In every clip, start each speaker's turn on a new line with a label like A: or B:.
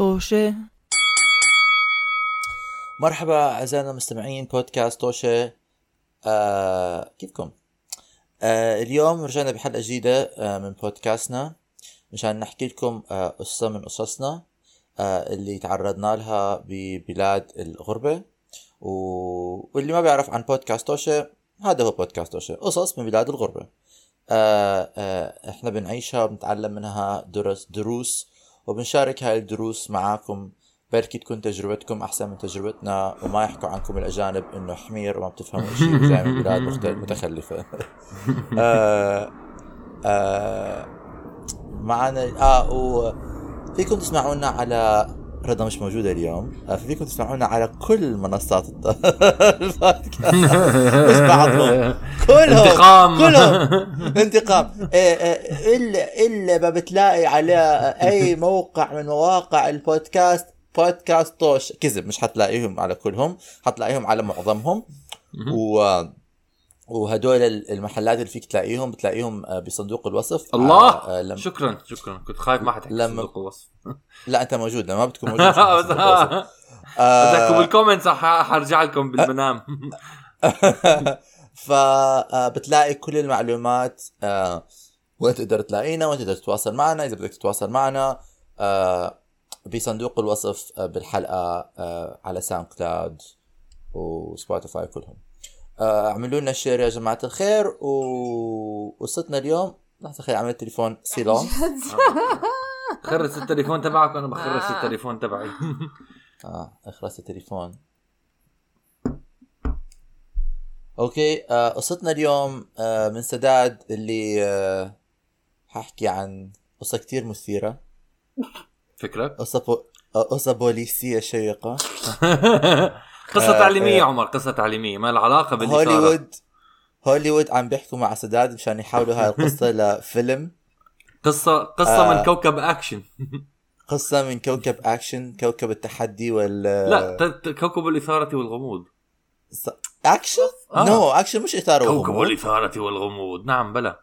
A: طوشة
B: مرحبا أعزائنا المستمعين بودكاست توشة. آه كيفكم؟ آه اليوم رجعنا بحلقة جديدة آه من بودكاستنا. مشان نحكي لكم آه قصة من قصصنا آه اللي تعرضنا لها ببلاد الغربة. و... واللي ما بيعرف عن بودكاست توشة هذا هو بودكاست توشة قصص من بلاد الغربة. آه آه إحنا بنعيشها وبنتعلم منها درس دروس وبنشارك هاي الدروس معاكم بركي تكون تجربتكم أحسن من تجربتنا وما يحكوا عنكم الأجانب إنه حمير وما بتفهموا شيء وجاي من بلاد متخلفة. آه آه معنا آه وفيكم تسمعونا على رضا مش موجودة اليوم. آه فيكم تسمعونا على كل منصات البودكاست. مش بعضهم. كلهم.
C: انتقام.
B: كلهم. انتقام. إيه إيه الا إلا ما بتلاقي على أي موقع من مواقع البودكاست بودكاست توش كذب مش حتلاقيهم على كلهم حتلاقيهم على معظمهم. و وهدول المحلات اللي فيك تلاقيهم بتلاقيهم آه، بصندوق الوصف.
C: الله!
B: آه، آه، لم...
C: شكرا شكرا. كنت خايف ما حتحكي
B: لما-
C: صندوق الوصف.
B: لا أنت موجود. لما ما بتكون موجود آه،
C: بال comments حرجع لكم بالمنام.
B: فبتلاقي كل المعلومات آه، وين تقدر تلاقينا وين تقدر تتواصل معنا. إذا بدك تتواصل معنا آه، بصندوق الوصف آه، بالحلقة آه، على ساوند كلاود وسبوتيفاي كلهم. آه، اعملوا لنا share يا جماعة الخير وقصتنا اليوم. لحظة خلي اعمل تليفون silent
C: خرس التليفون تبعك وأنا بخرس
A: آه.
C: التليفون تبعي.
B: آه اخرس التليفون. okay آه قصتنا اليوم آه من سداد اللي آه ححكي عن قصة كتير مثيرة.
C: فكرك؟
B: قصة بو... آه، قصة بوليسية
C: قصة
B: آه،
C: تعليمية
B: آه.
C: عمر قصة تعليمية ما لها علاقة باللي صار
B: هوليوود هوليوود عم بيحكوا مع سداد مشان يحولوا هاي القصة لفيلم.
C: قصة قصة
B: آه.
C: من كوكب أكشن.
B: قصة من كوكب أكشن كوكب التحدي وال
C: لا كوكب الإثارة والغموض.
B: أكشن؟
C: آه.
B: no أكشن مش إثارة
C: كوكب
B: وغموض
C: الإثارة والغموض. نعم بلا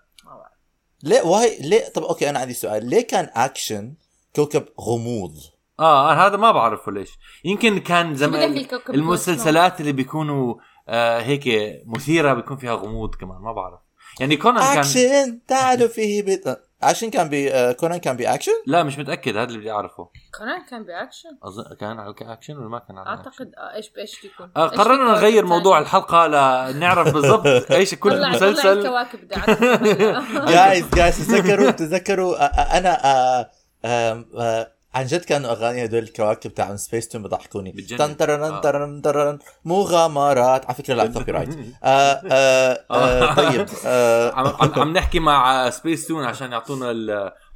B: ليه why ليه؟ طب okay أنا عندي سؤال. ليه كان أكشن كوكب غموض؟
C: آه أنا هذا ما بعرفه ليش. يمكن كان زمان المسلسلات اللي بيكونوا آه هيك مثيرة بيكون فيها غموض كمان ما بعرف. يعني كونان كان
B: اكشن تعالوا فيه بيت اكشن كان بي آه، كونان كان بأكشن؟
C: لا مش متأكد هذا اللي بدي أعرفه.
A: كونان كان بأكشن؟
C: أظن كان على اكشن ولا ما كان على أكشن؟
A: اعتقد آه، إيش بايش يكون
C: آه
A: إيش
C: قررنا
A: الكواكب
C: نغير؟ موضوع الحلقة لنعرف بالضبط إيش كل
A: طلع- طلع
C: مسلسل.
A: الكواكب بدي أعرف.
B: جايز جايز تذكروا تذكروا آه، عن جد كانوا أغاني هدول الكواكب تاع سبيس تون بضحكوني. تن ترن
C: آه.
B: ترن ترن مغامرات. على فكرة لا copyright. آه، آه، طيب
C: عم نحكي مع سبيس تون عشان يعطونا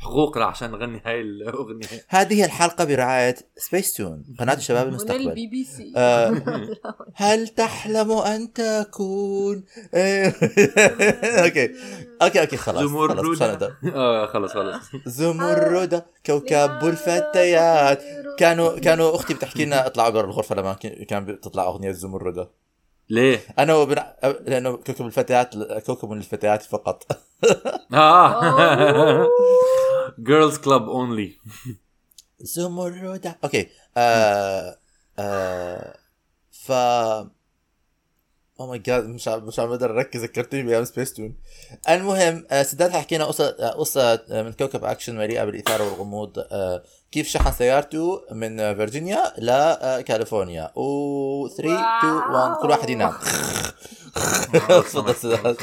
C: الحقوق عشان نغني هاي الأغنية.
B: هذه الحلقة برعاية سبيس تون قناة الشباب
A: من
B: المستقبل.
A: البي بي سي.
B: آه، هل تحلم أن تكون. okay. okay okay خلاص خلاص
C: زمردة
B: هنقدر.
C: آه خلص خلص
B: زمردة كوكب الفتيات. كانوا كانوا أختي بتحكي لنا اطلعوا برا الغرفة لما كان بتطلع أغنية زمردة
C: ليه؟
B: أنا وبن... لأنه كوكب الفتيات كوكب الفتيات فقط.
C: آه. girls club only
B: زمردة okay. آه آه ف oh my god مش عم مش عم بقدر أركز ذكرتني بأيام سبيس تون المهم آه سداد حكينا قصة آه، قصة آه، من كوكب أكشن مليئة بالإثارة والغموض كيف شحن سيارته من فيرجينيا لكاليفورنيا و 3 2 1 كل واحد ينام. تفضل سداد.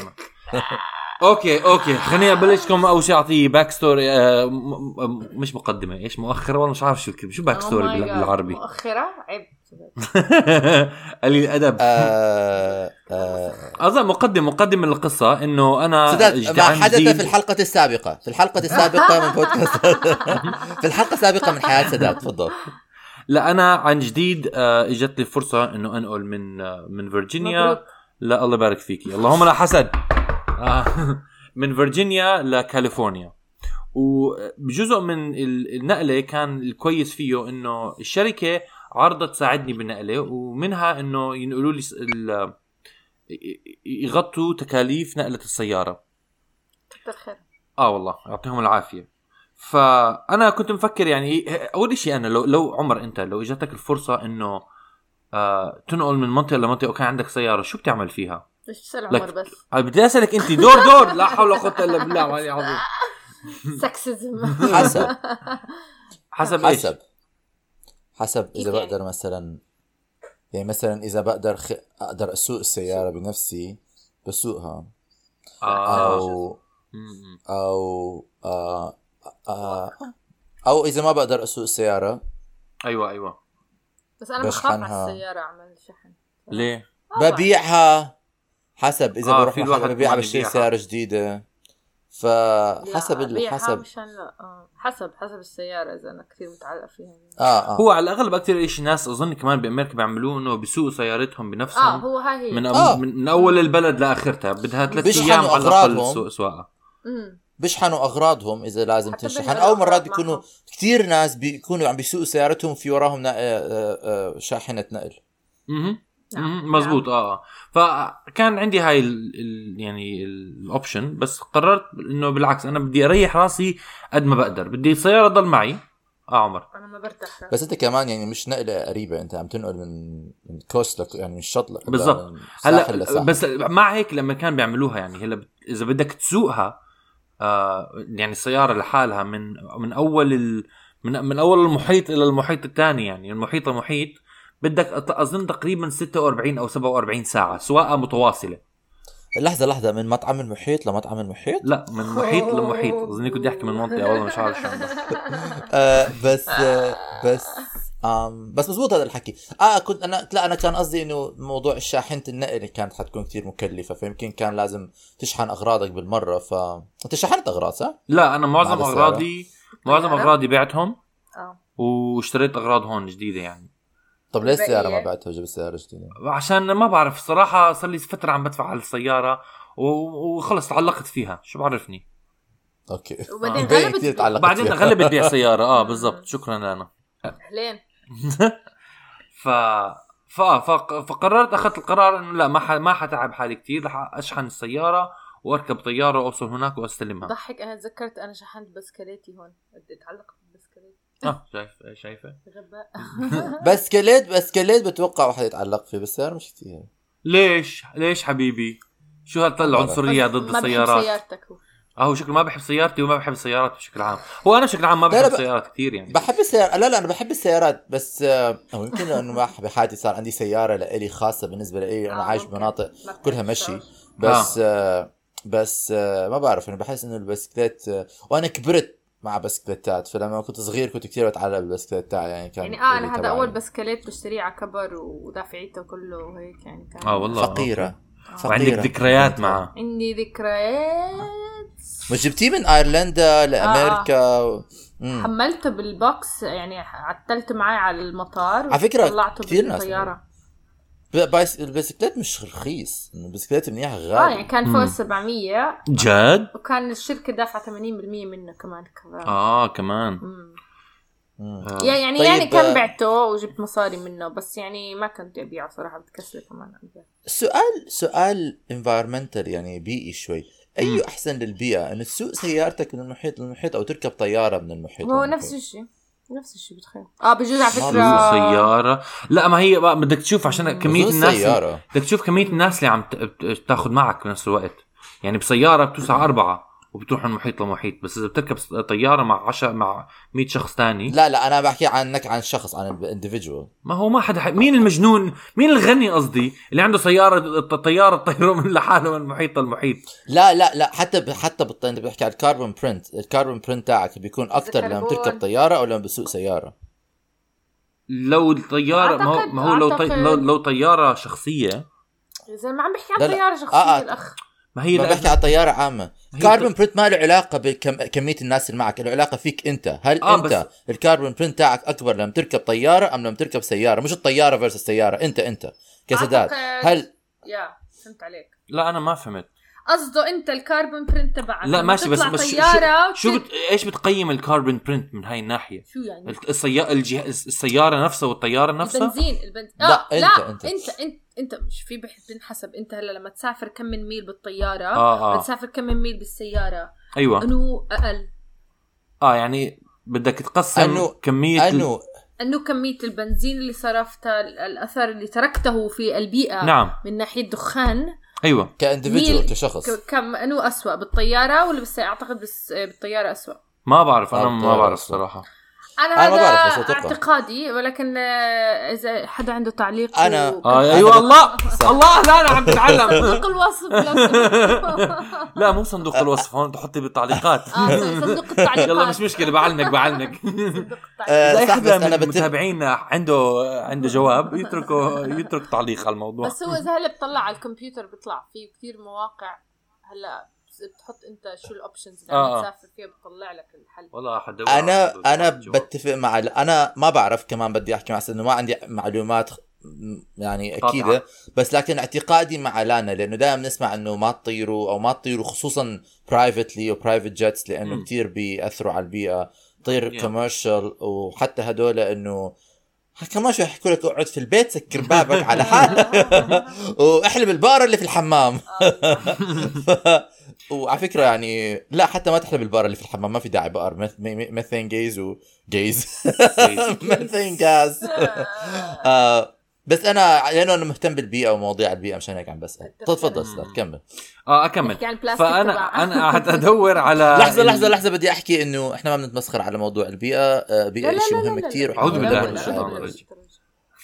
C: okay okay. خليني أبلشكم أول شيء أعطيه back story آه م- م- مش مقدمة إيش مؤخرة؟ والله مش عارف شو الكلمة. شو back
A: Oh story
C: بال-
A: God.
C: بالعربي؟
A: مؤخرة؟ عيب.
C: قليل الأدب.
B: آه آه
C: أظن مقدم مقدم للقصة إنه
B: أنا ما حدث. في الحلقة السابقة. في الحلقة السابقة من بودكاست. في الحلقة السابقة من حياة سداد تفضل.
C: لا أنا عن جديد آه، إجت لي فرصة إنه أنقل من من فيرجينيا. لا الله يبارك فيكي اللهم لا حسد. من فيرجينيا لكاليفورنيا. وجزء من ال- النقلة كان الكويس فيه إنه الشركة عرضت تساعدني بالنقلة ومنها إنه ينقلوا لي يغطوا تكاليف نقلة السيارة.
A: كتر خير.
C: آه والله يعطيهم العافية. فأنا كنت مفكر يعني أول شيء أنا لو لو عمر أنت لو إجتك الفرصة إنه آه تنقل من منطقة لمنطقه وكان عندك سيارة شو بتعمل فيها؟ لك-
A: عمر بس.
C: آه، بدي أسألك أنت دور دور! لا حول ولا قوة إلا بالله العلي العظيم.
A: سكسزم
B: حسب.
C: حسب إيش؟
B: حسب حسب
A: كيف
B: إذا
A: يعني؟
B: بقدر مثلا يعني مثلا إذا بقدر خ... أقدر أسوق السيارة بنفسي بسوقها
C: آه. أو.
B: أو آه آه أو إذا ما بقدر أسوق السيارة
C: أيوه أيوه
A: بس أنا بخاف على. السيارة أعمل شحن
C: ليه؟
B: ببيعها حسب إذا
C: آه،
B: بروح محل ببيعها بشتري. سيارة جديدة فحسب
A: لا،
B: ال-
A: أبيعها
B: حسب
A: مشان لا آه. حسب حسب السيارة إذا أنا كثير متعلقه فيها
B: آه آه
C: هو على الأغلب أكثر شيء ناس أظن كمان بأمريكا بيعملوه إنه بيسوقوا سيارتهم بنفسهم
A: آه هو هاي هي
C: من,
B: آه.
C: من أول البلد لآخرتها بدها ثلاث أيام على الأقل
A: سواقة.
B: بيشحنوا أغراضهم إذا لازم تنشحن
A: أو
B: مرات. بيكونوا كثير ناس بيكونوا عم بيسوقوا سيارتهم في وراهم نا- آه، آه، آه، شاحنة نقل
C: أها. مزبوط آه آه فكان عندي هاي ال ال يعني ال option بس قررت إنه بالعكس أنا بدي أريح راسي قد ما بقدر بدي السيارة تضل معي آه عمر
A: أنا ما برتاح.
B: بس أنت كمان يعني مش نقلة قريبة أنت عم تنقل من من coast لك يعني من شط لك
C: بالضبط.
B: من ساحل
C: هلا
B: لساحل.
C: بس مع هيك لما كان بيعملوها يعني هلأ بت- إذا بدك تسوقها آه يعني السيارة لحالها من من أول ال من من أول المحيط إلى المحيط الثاني يعني من محيط لمحيط بدك أظن تقريبا 46 أو 47 ساعة سواقة متواصلة
B: لحظة لحظة من مطعم المحيط لمطعم المحيط
C: لا من محيط لمحيط أظني كنت أحكي من منطقة والله مش عارف شو.
B: آه بس آه بس آم بس مزبوط هذا الحكي آه كنت أنا لا أنا كان قصدي إنه موضوع شاحنه النقل كانت حتكون كثير مكلفة فيمكن كان لازم تشحن أغراضك بالمرة ف أنت شحنت أغراض صح؟
C: لا أنا معظم؟ أغراضي معظم؟ أغراضي بعتهم
A: آه
C: واشتريت أغراض هون جديدة يعني
B: طب ليش
A: البقية؟
B: السيارة ما بعتها وجبت سياره جديدة؟
C: عشان ما بعرف صراحة صار لي فترة عم بدفع على السيارة و- وخلص تعلقت فيها شو بعرفني؟
B: أوكي.
A: وبعدين غلبت
B: كثير تعلقت
C: بعدين
B: فيها.
C: غلبت بيع سيارة آه بالضبط. شكرا أنا.
A: اهلين
C: ف ف ف- فقررت أخذت القرار إنه لا ما ح... ما حتعب حالي كثير رح أشحن السيارة وأركب طيارة وأوصل هناك وأستلمها.
A: ضحك أنا تذكرت أنا شحنت بسكليتي هون. بدي أتعلق بالبسكليت
C: آه. شايف شايفة؟
A: غباء.
B: بسكليت بسكليت بتوقع واحد يتعلق فيه بالسياره مش كثير
C: ليش؟ ليش حبيبي؟ شو هالطلع العنصرية
A: بس
C: ضد
A: ما بحب
C: السيارات؟
A: سيارتك هو.
C: آه هو شكله ما بحب سيارتي وما بحب السيارات بشكل عام. هو أنا بشكل عام ما بحب
B: لا، ب-
C: السيارات كثير يعني.
B: بحب السيارة لا لا أنا بحب السيارات بس آه، أو يمكن لأنه ما بحياتي صار عندي سيارة لإلي خاصة بالنسبة لإلي أنا
A: آه،
B: عايش. بمناطق
A: ما
B: كلها مشي.
A: السيارات.
B: بس آه. بس آه ما بعرف أنا بحس إنه البسكليت آه وأنا كبرت مع بسكليتات فلما كنت صغير كنت كثير بتعلق بالبسكليت تاعي يعني كان
A: يعني
B: آه
A: أنا هذا. أول بسكليت بشتريه على كبر ودافعيته كله وهيك يعني كان.
C: آه والله.
B: فقيرة.
C: وعندك
B: فقيرة.
C: ذكريات معه
A: عندي ذكريات.
B: مش جبتيه من أيرلندا لأمريكا؟ و... مم.
A: حملته بال box يعني عتلت معي على المطار
B: على فكرة
A: طلعته
B: بالطيارة. بايس- البسكليت مش رخيص. البسكليت منيح
A: آه
B: غالي
A: يعني كان فوق ال 700
C: جد؟
A: وكان الشركة دافعة 80% منه كمان كمان.
C: آه كمان.
A: مم.
C: آه.
A: يا- يعني
B: طيب،
A: يعني كان
B: آه،
A: بعته وجبت مصاري منه بس يعني ما كنت أبيعه صراحة بتكسر كمان. أبيع.
B: سؤال سؤال environmental يعني بيئي شوي. أي أحسن للبيئة؟ انه تسوق سيارتك من المحيط للمحيط أو تركب طيارة من المحيط
A: هو؟ نفس الشيء. نفس الشيء بتخيل. آه بجوز على فكرة.
C: سيارة. لا ما هي بقى بدك تشوف عشان كمية
B: بظن
C: الناس
B: سيارة.
C: بدك تشوف كمية الناس اللي عم تاخذ معك بنفس الوقت. يعني بسيارة بتوسع أربعة. وبتروح من محيط لمحيط بس إذا بتركب طيارة مع 10 مع 100 شخص تاني.
B: لا لا أنا بحكي عنك عن شخص عن الانديفيدوال
C: ما هو ما حدا ح... مين المجنون؟ مين الغني قصدي؟ اللي عنده سيارة ط- طيارة تطيره من لحاله من محيط للمحيط
B: لا لا لا حتى ب... حتى بط... إنت بحكي عن ال carbon print ال carbon print تاعك بيكون أكثر لما
A: الكربون.
B: تركب طيارة أو لما بسوق سيارة.
C: لو الطيارة ما هو, ما هو لو, طي... لو لو طيارة شخصية.
A: زي ما عم بحكي عن
B: لا، لا.
A: طيارة شخصيه
B: آه، آه.
A: الأخ.
C: ما هي
B: ما
C: لا-
B: بحكي عن طيارة عامة.
C: هي
B: carbon print ما له علاقة بكميه الناس اللي معك له علاقة فيك أنت. هل
C: آه،
B: أنت
C: بس-
B: ال carbon print تاعك أكبر لما تركب طيارة أم لما تركب سيارة؟ مش الطيارة versus السيارة أنت أنت. كسداد
A: أعتقد-
B: هل
A: يا فهمت عليك.
C: لا أنا ما فهمت.
A: قصده أنت ال carbon print تبعك.
C: لا ماشي بس بس شو,
A: طيارة
C: شو, شو بت... إيش بتقيم ال carbon print من هاي الناحية؟
A: شو يعني؟
C: السيارة الجه... السيارة نفسها والطيارة نفسها؟
A: البنزين البنزين
B: لا،
A: آه
B: أنت-
A: لا
B: أنت.
A: أنت أنت. انت مش في بنحسب انت هلا لما تسافر كم من ميل بالطيارة
C: آه آه.
A: بتسافر كم من ميل بالسيارة
C: أيوه.
A: إنه أقل.
C: آه يعني بدك تقسم
B: أنو-
C: كمية ال-
A: إنه كمية البنزين اللي صرفتها الأثر اللي تركته في البيئة
C: نعم.
A: من ناحية دخان.
C: أيوه.
B: كاندفيدوال
A: ميل-
B: كشخص.
A: كم إنه اسوء بالطيارة ولا بس أعتقد بس بالطيارة اسوء
C: ما بعرف أنا
B: آه،
C: ما بعرف. صراحة.
A: أنا
B: أنا ما
A: هذا
B: بعرف، بس أتوقع.
A: اعتقادي ولكن آه، إذا حدا عنده تعليق
B: أنا-
A: و-
C: آه
B: أيوه
C: الله! الله لا أنا عم بتعلم.
A: صندوق الوصف.
C: لا مو صندوق الوصف هون تحطي بالتعليقات.
A: آه صندوق التعليقات.
C: يلا مش مشكلة بعلنك بعلنك
A: صندوق التعليقات.
B: آه، إذا أي
C: حدا من متابعينا عنده عنده جواب يتركه يترك تعليق على الموضوع.
A: بس هو إذا هلا بتطلع على الكمبيوتر بيطلع فيه كثير مواقع هلا بتحط انت شو الاوبشنز اللي
C: آه، آه.
A: تسافر فيها بتطلع لك الحل
C: والله حدور
B: أنا
C: أنا.
B: بتفق مع أنا ما بعرف كمان بدي أحكي مع إنه ما عندي معلومات يعني. أكيدة بس لكن اعتقادي مع لانا لأنه دائما نسمع إنه ما تطيروا أو ما تطيروا خصوصا برايفتلي وبرايفت جيتس
C: لأنه.
B: كثير بيأثروا على البيئة طير. كوميرشال وحتى هدول إنه كمان شوي يحكوا لك اقعد في البيت سكر بابك على حالك واحلب البارة اللي في الحمام. وعلى فكرة يعني لا حتى ما تحلب البارة اللي في الحمام ما في داعي مي- ميثين جيز وجيز ميثين آه. بس أنا لأنه أنا مهتم بالبيئة ومواضيع البيئة مشان هيك عم بسأل تفضل أستاذ كمل
A: آه
C: أكمل
A: فأنا.
C: أنا قاعد أدور على لحظة
B: لحظة لحظة بدي أحكي إنه إحنا ما بنتمسخر على موضوع البيئة آه،
A: لا
B: بيئة
A: لا
B: شيء
A: لا لا
B: مهم كثير
A: لا.
C: أعوذ بالله من الشيطان. الرجيم.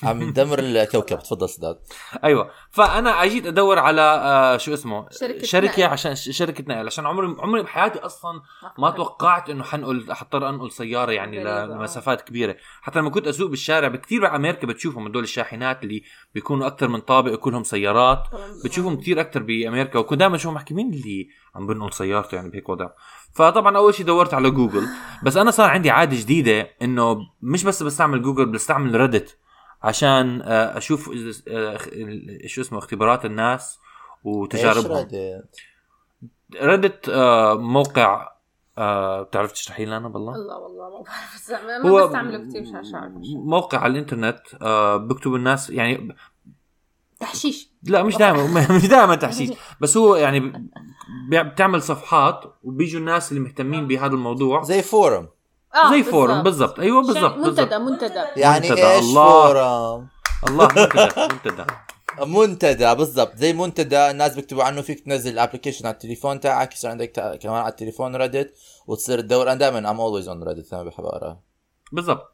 B: عم ندمر الكوكب. تفضل سداد.
C: أيوه. فأنا أجيت أدور على آه شو اسمه؟
A: شركة
C: شركة
A: نقل.
C: عشان شركة نقل. عشان عمري عمري بحياتي أصلا ما توقعت إنه حنقل حضطر أنقل سيارة يعني. لمسافات كبيرة. حتى لما كنت أسوق بالشارع بكثير بامريكا بتشوفهم هدول الشاحنات اللي بيكونوا أكثر من طابق وكلهم سيارات. بتشوفهم كثير أكثر بأمريكا. وكنت دائما أشوفهم احكي مين اللي عم بنقل سيارته يعني بهيك وضع. فطبعا أول شيء دورت على جوجل. بس أنا صار عندي عادة جديدة إنه مش بس بستعمل جوجل بستعمل ريدت عشان آه، أشوف إذا- آه، شو اسمه اختبارات الناس وتجاربهم. Reddit؟ آه، موقع بتعرف تشرحي لنا بالله؟
A: الله والله ما بعرف. ما
C: هو
A: بستعمله كثير عشان شعر
C: موقع على الإنترنت بكتب الناس يعني
A: تحشيش.
C: لا مش دائما مش دائما تحشيش بس هو يعني بتعمل صفحات وبيجوا الناس اللي مهتمين بهذا الموضوع.
B: زي forum.
A: آه
C: زي forum بالضبط.
A: أيوه
C: بالضبط
A: منتدى منتدى.
B: يعني
C: منتدى،
B: إيش
C: الله.
B: forum؟
C: الله منتدى منتدى.
B: منتدى بالضبط. زي منتدى الناس بيكتبوا عنه فيك تنزل ال application على التليفون تاعك يصير عندك كمان على التليفون Reddit وتصير تدور أنا دائما I'm always on Reddit أنا بحب أقرأ.
C: بالضبط.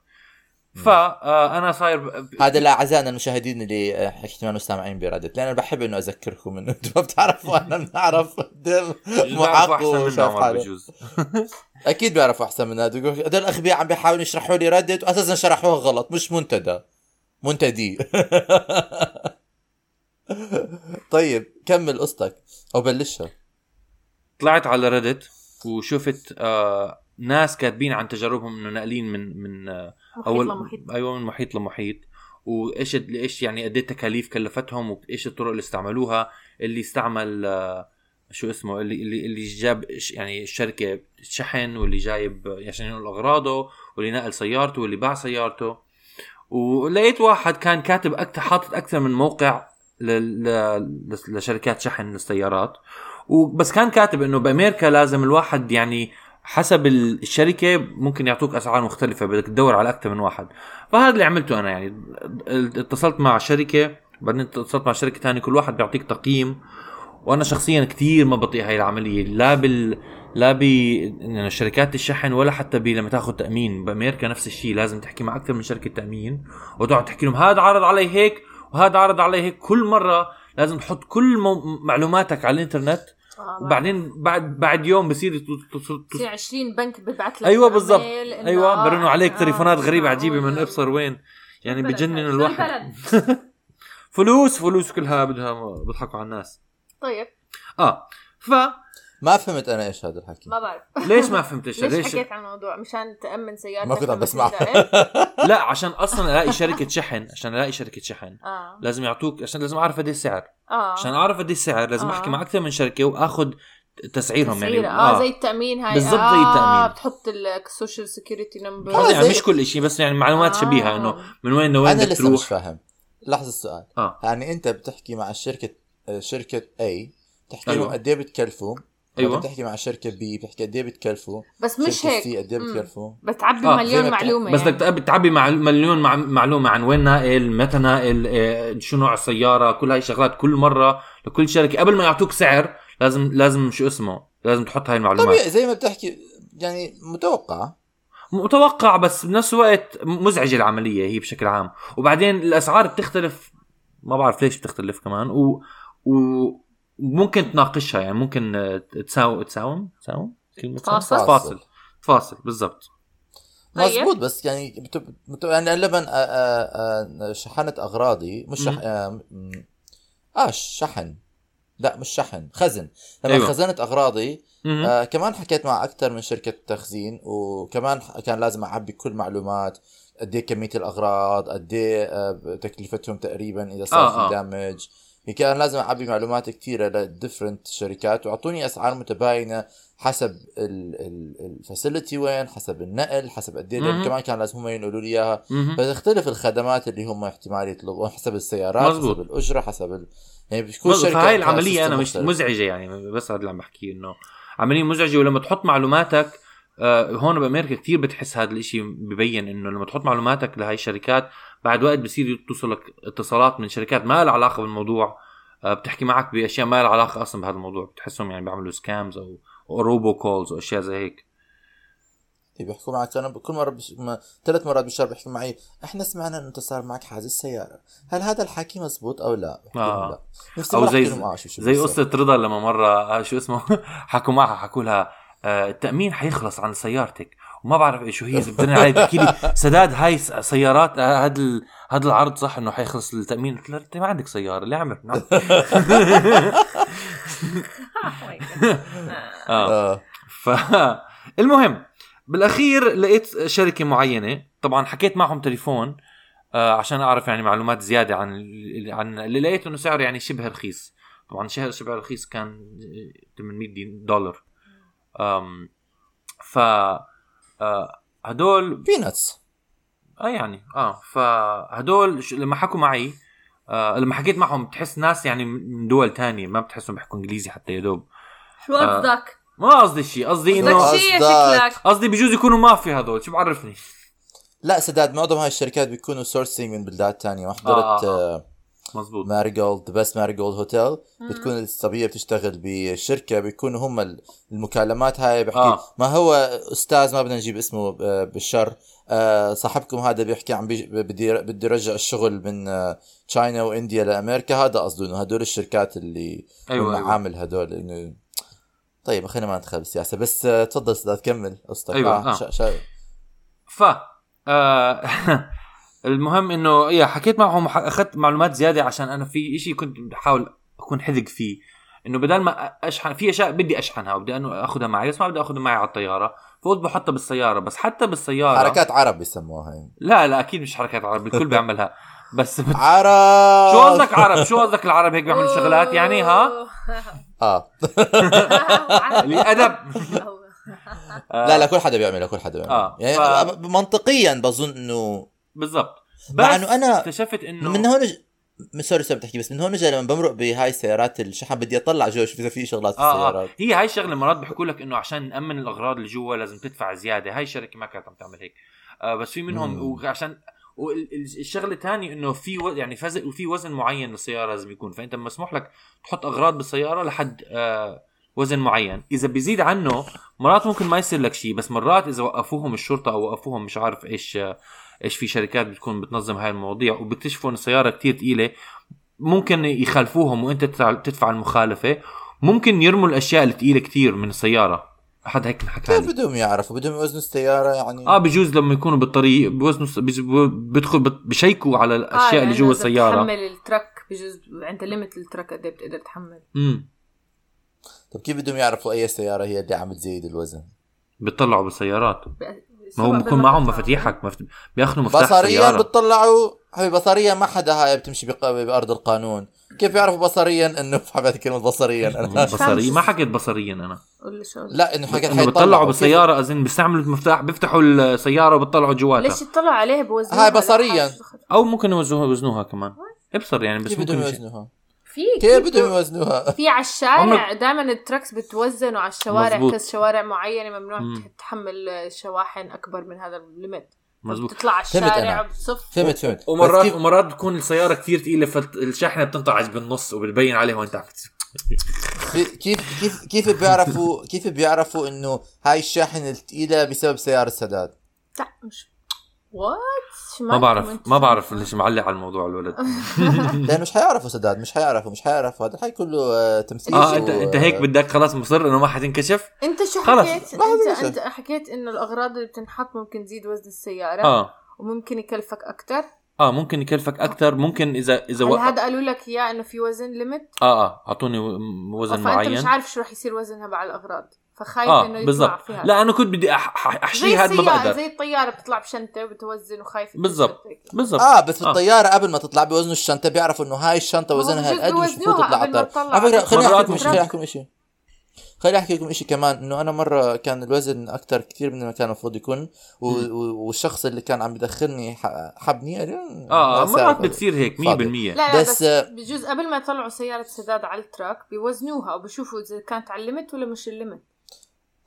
C: فانا صاير ب-
B: هذا لاعزائنا المشاهدين اللي آه، احتمال مستمعين ب Reddit لأن أنا بحب إنه أذكركم إنه أنتم ما بتعرفوا أنا بنعرف. معاق وشاف حاله أكيد بيعرفوا أحسن من هذا يقول هذول الأغبياء عم بيحاولوا يشرحوا لي Reddit واساسا شرحوها غلط مش منتدى. منتدي. طيب كمل قصتك. أو بلشها.
C: طلعت على ريدت وشفت آه ناس كاتبين عن تجاربهم إنه ناقلين من من آه
A: اول
C: أول
A: محيط
C: أيوه من محيط لمحيط. وإيش إيش يعني قد إيه تكاليف كلفتهم وإيش الطرق اللي استعملوها. اللي استعمل آه شو اسمه اللي اللي اللي جاب يعني الشركة شحن واللي جايب عشان ينقل أغراضه واللي نقل سيارته واللي باع سيارته. ولقيت واحد كان كاتب أكثر حاطط أكثر من موقع لشركات شحن السيارات. وبس كان كاتب إنه بأمريكا لازم الواحد يعني حسب ال- الشركة ممكن يعطوك أسعار مختلفة بدك تدور على أكثر من واحد. فهذا اللي عملته أنا يعني. اتصلت مع شركة بعدين اتصلت مع شركة ثانية كل واحد بيعطيك تقييم. وأنا شخصيا كثير ما بطيء هاي العملية لا بال لا ب إنه شركات الشحن ولا حتى ب لما تاخذ تأمين. بأمريكا نفس الشيء لازم تحكي مع أكثر من شركة تأمين. وتقعد تحكي لهم هذا عرض علي هيك وهذا عرض علي هيك. كل مرة لازم تحط كل معلوماتك على الإنترنت وبعدين بعد بعد يوم بصير ت- ت-
A: في 20 بنك ببعث لك
C: أيوه بالضبط. أيوه
A: آه،
C: برنوا عليك
A: آه،
C: تليفونات غريبة
A: آه،
C: عجيبة من
A: آه،
C: أبصر وين. يعني بجنن الواحد؟ فلوس فلوس كلها بدها بيضحكوا على الناس.
A: طيب.
C: آه ف
B: ما فهمت أنا إيش هذا الحكي.
A: ما بعرف.
C: ليش ما فهمت إيش
A: ليش
C: ليش؟
A: حكيت عن الموضوع؟ مشان تأمن سيارتك
B: ما كنت عم بسمع.
A: تنزل.
C: لا عشان أصلا ألاقي شركة شحن عشان ألاقي شركة شحن.
A: آه.
C: لازم يعطوك عشان لازم أعرف قد السعر.
A: آه.
C: عشان أعرف قد السعر لازم
A: آه.
C: أحكي مع أكثر من شركة وأخذ تسعيرهم يعني.
A: تسعيرة. آه زي التأمين هاي.
C: بالضبط زي
A: آه
C: التأمين.
A: بتحط ال social security number
B: آه،
C: يعني مش كل شيء بس يعني معلومات
A: آه.
C: شبيهة إنه من وين لوين أنا
B: لسه مش فاهم. لحظة السؤال.
C: آه.
B: يعني أنت بتحكي مع الشركة آه، شركة A تحكي
C: أيوة.
B: لهم قد إيه بتكلفوا. أيوه. بتحكي مع شركة B بتحكي قد إيه بتكلفوا؟
A: بس مش هيك.
B: C قد
A: إيه.
B: بتكلفوا؟
A: بتعبي
C: آه،
A: مليون معلومة
C: بس
A: يعني.
C: بدك تق- تعبي مع مليون مع معلومة عن وين ناقل متى ناقل آه، شو نوع السيارة كل هاي الشغلات كل مرة لكل شركة. قبل ما يعطوك سعر لازم لازم شو اسمه؟ لازم تحط هاي المعلومات.
B: طبيعي زي ما بتحكي يعني متوقع.
C: متوقع بس بنفس الوقت مزعجة العملية هي بشكل عام. وبعدين الأسعار بتختلف ما بعرف ليش بتختلف كمان. و وممكن تناقشها يعني ممكن آه، تساوم تساوم تساوم تساوم؟
A: تفاصل.
C: تفاصل تفاصل بالضبط
A: طيب.
B: مزبوط بس يعني بت... بت... يعني لبن آه، آه، شحنت أغراضي مش شح... آه شحن لا مش شحن خزن لما
C: أيوة.
B: خزنت
C: أغراضي.
B: آه كمان حكيت مع أكثر من شركة تخزين وكمان كان لازم أعبي كل معلومات قد إيه كمية الأغراض قد إيه آه تكلفتهم تقريبا إذا صار
C: آه،
B: آه
C: آه.
B: في damage كان لازم أعبي معلومات كثيرة ل different شركات وأعطوني أسعار متباينة حسب ال facility وين حسب النقل حسب قد
C: إيه.
B: كمان كان لازم هم ينقلوا لي
C: إياها.
B: فتختلف الخدمات اللي هم احتمال يطلبوها حسب السيارات
C: مزبوط.
B: حسب الأجرة حسب ال... يعني كل
C: مزبوط. شركة
B: عندها
C: العملية
B: أنا
C: مش. مزعجة يعني بس هذا اللي عم بحكيه إنه عملية مزعجة ولما تحط معلوماتك هون بأمريكا كثير بتحس هذا الإشي ببين إنه لما تحط معلوماتك لهي الشركات بعد وقت بصير توصلك اتصالات من شركات ما لها علاقة بالموضوع. آه، بتحكي معك بأشياء ما لها علاقة أصلا بهذا الموضوع. بتحسهم يعني بيعملوا سكامز أو روبو كولز واشياء زي هيك.
B: إيه بيحكوا معك. أنا كل مرة بش... ما... ثلاث مرات بالشهر بيحكوا معي إحنا سمعنا إنه أنت صار معك حادث سيارة. هل هذا الحكي مزبوط أو لا؟
C: آه.
B: لا. أو
C: زي
B: آه
C: زي. قصة رضا لما مرة آه، شو اسمه؟ حكوا معها حكوا لها. آه، التأمين حيخلص عن سيارتك. وما بعرف إيش هي زبدنا علي. تحكي لي سداد هاي سيارات آه، هذا ال- هذا العرض صح إنه حيخلص التامين قلت لها أنت ما عندك سيارة ليه عم نعم. آه.
B: آه.
C: ف المهم بالأخير لقيت شركة معينة. طبعا حكيت معهم تليفون آه عشان أعرف يعني معلومات زيادة عن عن اللي لقيت إنه سعره يعني شبه رخيص. طبعا شبه شبه رخيص كان 800 دي- دولار. ف آه، هدول
B: بيناتس
C: آه يعني آه فهدول لما حكوا معي آه لما حكيت معهم بتحس ناس يعني من دول تانية ما بتحسهم بيحكوا إنجليزي حتى يا دوب
A: شو قصدك؟
C: ما قصدي شيء قصدي انه قصدي بجوز يكونوا مافيا هذول شو بعرفني
B: لا سداد معظم هاي الشركات بيكونوا سورسينج من بلدان تانية وحضرت
C: آه.
B: آه.
C: مزبوط
B: ماريجولد بس ماريجولد هوتيل بتكون الصبية بتشتغل بشركة بيكونوا هم ال- المكالمات هاي بحكي
C: آه.
B: ما هو أستاذ ما بدنا نجيب اسمه آه، بالشر آه، صاحبكم هذا بيحكي عم بدي بدي رجع الشغل من آه، تشاينا وإنديا لأمريكا هذا قصده إنه هدول الشركات اللي
C: أيوة،
B: أيوة. عامل هدول انه طيب خلينا ما ندخل بالسياسة بس تفضل سداد كمل قصتك
C: أيوة،
B: آه.
C: آه.
B: شا شا
C: ف آه المهم إنه يا حكيت معهم أخذت معلومات زيادة عشان أنا في إشي كنت بحاول أكون حذق فيه. إنه بدل ما أشحن في أشياء بدي أشحنها وبدي انه أخذها معي بس ما بدي أخذها معي على الطيارة. فقلت بحطها بالسيارة بس حتى بالسيارة
B: حركات عرب بيسموها هي
C: لا لا أكيد مش حركات عرب الكل بيعملها. بس بت...
B: عرب!
C: شو قصدك عرب؟ شو قصدك العرب هيك بيعملوا شغلات يعني؟ ها؟
B: آه.
C: الادب
B: لا لا كل حدا بيعملها كل حدا بيعملها.
C: آه،
B: يعني
C: ف-
B: منطقيا بظن إنه
C: بالضبط.
B: مع
C: بس
B: إنه أنا
C: اكتشفت إنه
B: من هون ج... سوري سوري بتحكي بس من هون اجى لما بمرق بهاي السيارات الشحن بدي أطلع جوا شوف إذا في شغلات في
C: آه,
B: السيارات
C: هي هاي الشغلة مرات بيحكوا لك إنه عشان نامن الأغراض اللي جوا لازم تدفع زيادة. هاي الشركة ما كانت عم تعمل هيك. آه بس في منهم
B: مم.
C: وعشان والشغله الثانية إنه في و... يعني فز... وفي وزن معين للسيارة لازم يكون. فأنت مسموح لك تحط أغراض بالسيارة لحد آه وزن معين. إذا بيزيد عنه مرات ممكن ما يصير لك شيء بس مرات إذا وقفوهم الشرطة أو وقفوهم مش عارف إيش آه، إيش في شركات بتكون بتنظم هاي المواضيع وبيكتشفوا إن السيارة كتير ثقيله ممكن يخالفوهم وإنت تدفع- تدفع المخالفة. ممكن يرموا الأشياء الثقيله كتير من السيارة. حد هيك حكى
B: كيف
C: لي.
B: بدهم يعرفوا بدهم يوزنوا السيارة يعني.
C: آه بجوز لما يكونوا بالطريق بوزنوا بدخل بت- بشيكوا على الأشياء اللي جوا السيارة.
A: تحمل الترك بجوز انت ليمت الترك قد إيه بتقدر تحمل؟
C: امم
B: طب كيف بدهم يعرفوا أي سيارة هي اللي عم تزيد الوزن؟
C: بيطلعوا بالسيارات. ما هو بكون معهم. مفاتيحك مفت... بياخذوا مفتاح
B: بصريا بتطلعوا حبيبي بصريا ما حدا هاي بتمشي بق- بأرض القانون. كيف يعرفوا بصريا إنه حبيت كلمة بصريا؟ أنا
C: بصري ما حكيت بصريا أنا.
A: قول لي شو
B: لا إنه حكيت
C: إنه بيطلعوا بالسياره اذن بيستعملوا المفتاح بيفتحوا السيارة وبيطلعوا جواتها.
A: ليش يطلعوا عليها بوزنوها
B: هاي بصرياً.
C: أو ممكن يوزنوها كمان. ابصر يعني بس
B: كيف بدهم
C: ممكن
B: يوزنوها؟
A: في
B: كيف بدهم يوزنوها؟
A: في على الشارع دائما ال trucks بتوزنوا على الشوارع
C: مزبوط.
A: كذا شوارع معينة ممنوع
C: مم.
A: تحمل شواحن أكبر من هذا ال limit
C: مزبوط
A: بتطلع على الشارع. بتصف.
B: فهمت فهمت.
C: ومرات
B: كيف-
C: ومرات بتكون السيارة كثير ثقيله فالشاحنة بتنطعج بالنص وبتبين عليها وانت عم
B: كيف كيف كيف بيعرفوا كيف بيعرفوا إنه هاي الشاحنة الثقيله بسبب سيارة سداد
A: لا مش what
C: ما بعرف ما بعرف ليش معلق على الموضوع الولد.
B: لأنه مش حيعرفوا سداد مش حيعرفوا مش حيعرفوا هذا الحي كله آه، تمثيل آه
C: انت أنت هيك بدك خلاص مصر إنه ما حتنكشف؟
A: أنت شو
C: خلص.
A: حكيت؟
B: ما
A: انت أنت حكيت إنه الأغراض اللي بتنحط ممكن تزيد وزن السيارة.
C: آه.
A: وممكن يكلفك أكثر
C: آه ممكن يكلفك أكثر ممكن اذا إذا
A: هل هذا قالوا لك اياه إنه في وزن
C: limit آه آه أعطوني وزن
A: فأنت
C: معين.
A: مش عارف شو رح يصير وزنها مع الأغراض. فخايف
C: آه
A: إنه يطلع فيها.
C: لا أنا كنت بدي أح- أح-
A: زي
C: احشي هذا ما بقدر
A: زي الطيارة بتطلع بشنطة وبتوزن وخايف
C: بالضبط. بالضبط.
B: آه بس
C: آه.
B: الطيارة قبل ما تطلع بيوزنوا الشنطة بيعرفوا إنه هاي
A: الشنطة
B: وزنها هالقد مش المفروض تطلع. على فكرة
A: على
B: خليني أحكي خليني شيء. خليني أحكي لكم شيء كمان إنه أنا مرة كان الوزن أكثر كثير من ما كان المفروض يكون و... و... والشخص اللي كان عم بدخلني ح- حبني لي، آه
C: مرات. بتصير هيك 100%
B: فاضي.
A: لا لا
B: بس-
A: بس, بجوز قبل ما يطلعوا سيارة سداد على ال truck بيوزنوها وبشوفوا إذا كانت على ال limit ولا مش الليمت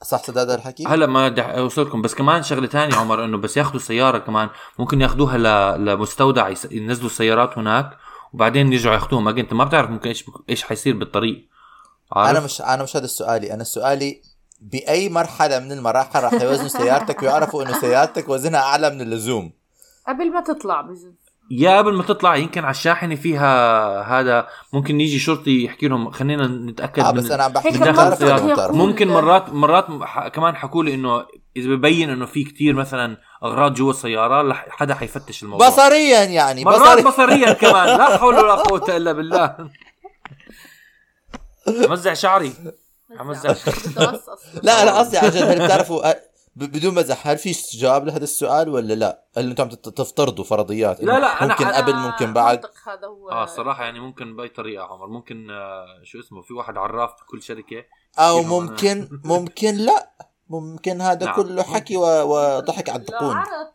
B: صح سداد الحكي؟
C: هلا ما بدي أوصلكم بس كمان شغلة تانية عمر إنه بس ياخذوا السياره كمان ممكن ياخذوها ل... لمستودع. ينزلوا السيارات هناك وبعدين يرجعوا ياخذوها ما أنت ما بتعرف ممكن إيش إيش حيصير بالطريق عارف
B: أنا مش أنا مش هذا سؤالي أنا سؤالي بأي مرحلة من المراحل راح يوزنوا سيارتك ويعرفوا إنه سيارتك وزنها أعلى من اللزوم
A: قبل ما تطلع بجوز
C: يا قبل ما تطلع يمكن على الشاحنة فيها هذا ممكن يجي شرطي يحكي لهم خلينا
B: نتأكد
C: من
B: بس أنا عم بحكي؟
A: قوة.
C: ممكن مرات مرات. كمان حكوا لي إنه إذا ببين إنه في كتير مثلا أغراض جوا السيارة. حدا حيفتش الموضوع
B: بصريا يعني
C: مرات
B: بصريا
C: بصريا كمان لا حول ولا قوة إلا بالله مزع شعري.
A: متوسط
B: لا أنا قصدي عن جد هل بتعرفوا بدون مزح هل في استجاب لهذا السؤال ولا لا؟ هل أنتم عم تفترضوا فرضيات؟
C: لا، لا،
B: ممكن
C: أنا
B: قبل ممكن بعد؟
A: هذا هو
C: آه الصراحه يعني ممكن بأي طريقة عمر. ممكن آه شو اسمه في واحد عراف بكل شركة أو؟
B: ممكن ممكن لا. ممكن هذا
C: نعم.
B: كله حكي وضحك على
A: لا
B: الدقون
A: عرض.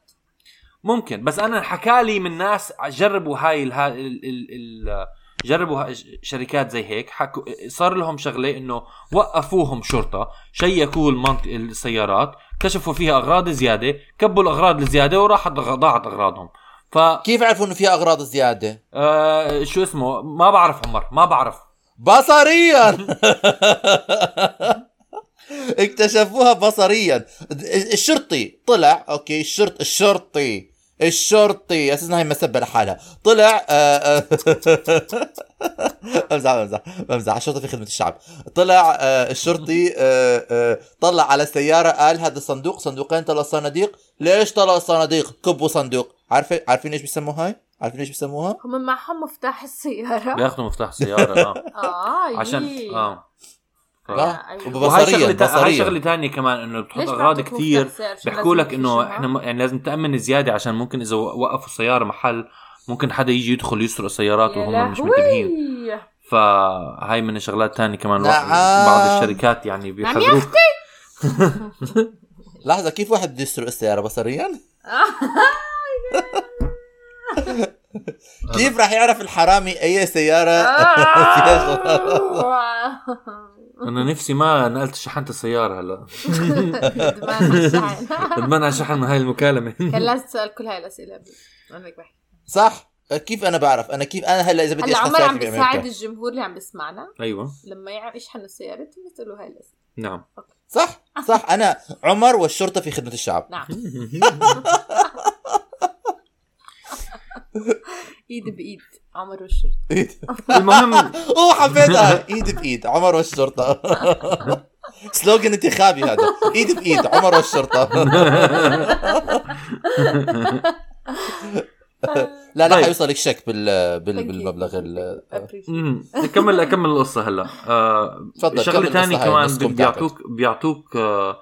C: ممكن. بس أنا حكالي من ناس جربوا هاي ال ال ال ال جربوا شركات زي هيك. حكوا صار لهم شغلة إنه وقفوهم شرطة شيكوا المنطق السيارات كشفوا فيها أغراض زيادة كبوا الأغراض الزيادة وراحت ضاعت أغراضهم. ف
B: كيف عرفوا إنه في أغراض زيادة؟
C: آه شو اسمه؟ ما بعرف عمر ما بعرف.
B: بصريا! اكتشفوها بصريا. الشرطي طلع أوكي الشرط الشرطي. الشرطي أساسا هي مسبه لحالها طلع آه، آه، بمزح بمزح بمزح. الشرطي في خدمة الشعب. طلع آه، الشرطي طلع على السياره قال هذا الصندوق. صندوقين ثلاث صناديق. ليش ثلاث صناديق؟ كبوا صندوق. عارفة عارفين إيش بيسموها هاي؟ عارفين إيش بيسموها؟
A: هم معهم مفتاح السيارة.
C: بياخذوا مفتاح سياره آه
A: آه
C: عشان
A: يي.
C: آه.
B: لا
A: أيوة.
C: وهي
B: بصريا
C: شغله هاي شغلة ثانية كمان إنه بتحط
A: أغراض
C: كثير
A: سيارة؟
C: بيحكوا لك
A: إنه؟
C: إحنا م- يعني لازم تأمن زياده عشان ممكن إذا وقفوا السياره محل ممكن حدا يجي يدخل يسرق السيارات
A: يا
C: وهم مش. منتبهين فهاي من الشغلات تانية كمان
B: نعم.
C: بعض الشركات يعني
A: نعم يا
C: بيحذروك
B: لحظة كيف واحد بده يسرق السياره بصريا كيف راح يعرف الحرامي أي سيارة فيها شغلات؟
C: أنا نفسي ما نقلت شحنت السيارة هلا. ندمان على شحن من هاي المكالمة.
A: كان لازم تسأل كل هاي الأسئلة قبل هيك بحكي
B: صح؟ كيف أنا بعرف؟ أنا كيف؟ أنا هلأ إذا بدي
A: هلأ
B: أشحن
A: عمر عم بيساعد الجمهور اللي عم بيسمعنا.
C: أيوه.
A: لما يشحنوا السيارة بيسالوا هاي الأسئلة.
C: نعم.
B: صح؟ صح. أنا عمر والشرطة في خدمة الشعب.
A: نعم. إيد بإيد عمر والشرطة.
C: المهم
B: أوه حبيتها إيد بإيد عمر والشرطة. سلوغن انتخابي هذا. إيد بإيد عمر والشرطة. لا لا
C: طيب.
B: حيوصلك شك بال... بالمبلغ ال...
C: مم. اكمل اكمل القصة هلا. آه
B: تفضل،
C: شغلة
B: كمل ثانية
C: كمان بيعطوك بيعطوك آه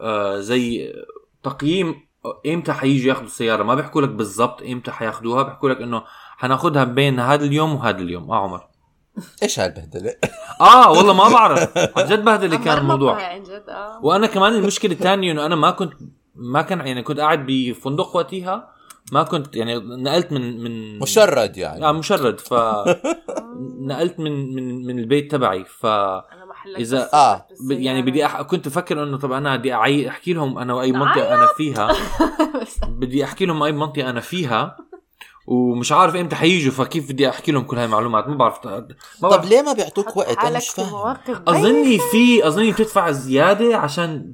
C: آه زي تقييم إمتى حييجوا ياخذوا السياره ما بيحكوا لك بالضبط إمتى حياخذوها بيحكوا لك إنه حناخذها بين هذا اليوم وهذا اليوم. آه عمر.
B: إيش هالبهدلة؟
C: آه والله ما بعرف. عن جد بهدلة كان الموضوع.
A: عن جد آه.
C: وأنا كمان المشكلة الثانية إنه أنا ما كنت ما كان يعني كنت قاعد بفندق وقتها ما كنت يعني نقلت من من
B: مشرد يعني.
C: آه مشرد. ف نقلت من من من البيت تبعي. ف أنا
A: بس
B: آه،
A: بالسيارة.
C: ب- يعني بدي أح... كنت أفكر إنه طب أنا بدي أعي... أحكي لهم أنا وأي منطقة أنا فيها. بدي أحكي لهم اي منطقة أنا فيها. ومش عارف إمتى حييجوا فكيف بدي أحكي لهم كل هاي المعلومات؟ ما بعرف. ما
B: طب
C: بعرف
B: ليه ما بيعطوك وقت؟
A: أنا
B: مش
A: في
B: فاهم
C: أظني في أظني بتدفع زيادة عشان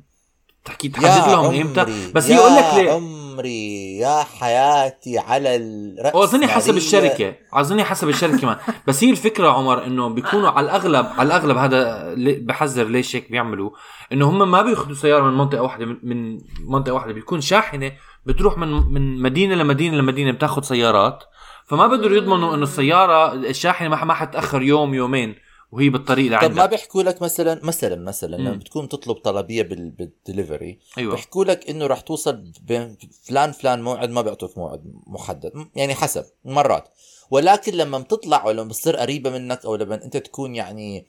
C: تحكي تحدد لهم إمتى. بس
B: يا
C: يقول لك ليه.
B: عمري يا حياتي على الرأس
C: واظني حسب الشركة. اظني حسب الشركة كمان بس هي الفكرة عمر إنه بيكونوا على الأغلب على الأغلب هذا بحذر ليش هيك بيعملوا. إنه هم ما بيأخذوا سيارة من منطقة واحدة من- من منطقة واحدة بيكون شاحنة بتروح من من مدينة لمدينة لمدينة بتاخذ سيارات. فما بقدروا يضمنوا إنه السيارة الشاحنة ما ما حتأخر يوم يومين. وهي بالطريق
B: طب ما
C: لعندك
B: بيحكوا لك مثلا مثلا مثلا لما. بتكون تطلب طلبية بال- بالدليفري
C: أيوه
B: بيحكوا لك إنه رح توصل بين فلان فلان موعد ما بيعطوك موعد محدد يعني حسب مرات ولكن لما بتطلع ولما بتصير قريبة منك أو لما أنت تكون يعني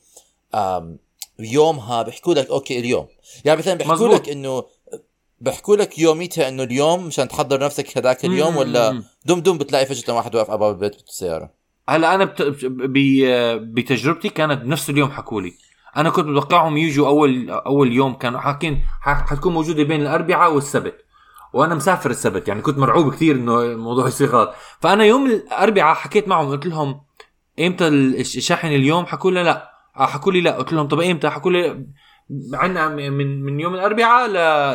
B: يومها بيحكوا لك أوكي اليوم يعني مثلا بيحكوا. لك انه بيحكوا لك يوميتها إنه اليوم مشان تحضر نفسك هذاك اليوم
C: مم.
B: ولا دم دم بتلاقي فجأة واحد واقف على باب البيت بالسيارة
C: هلا أنا بت... ب... بتجربتي كانت بنفس اليوم حكوا لي. أنا كنت متوقعهم يجوا اول أول يوم كانوا حاكين حتكون موجودة بين الأربعاء والسبت. وأنا مسافر السبت يعني كنت مرعوب كثير إنه الموضوع يصير غلط فأنا يوم الأربعاء حكيت معهم قلت لهم إمتى الش- الشاحن اليوم؟ حكوا لي لا. آه، حكوا لي لا. قلت لهم طب إمتى؟ حكوا لي عنا من من يوم الأربعاء ل...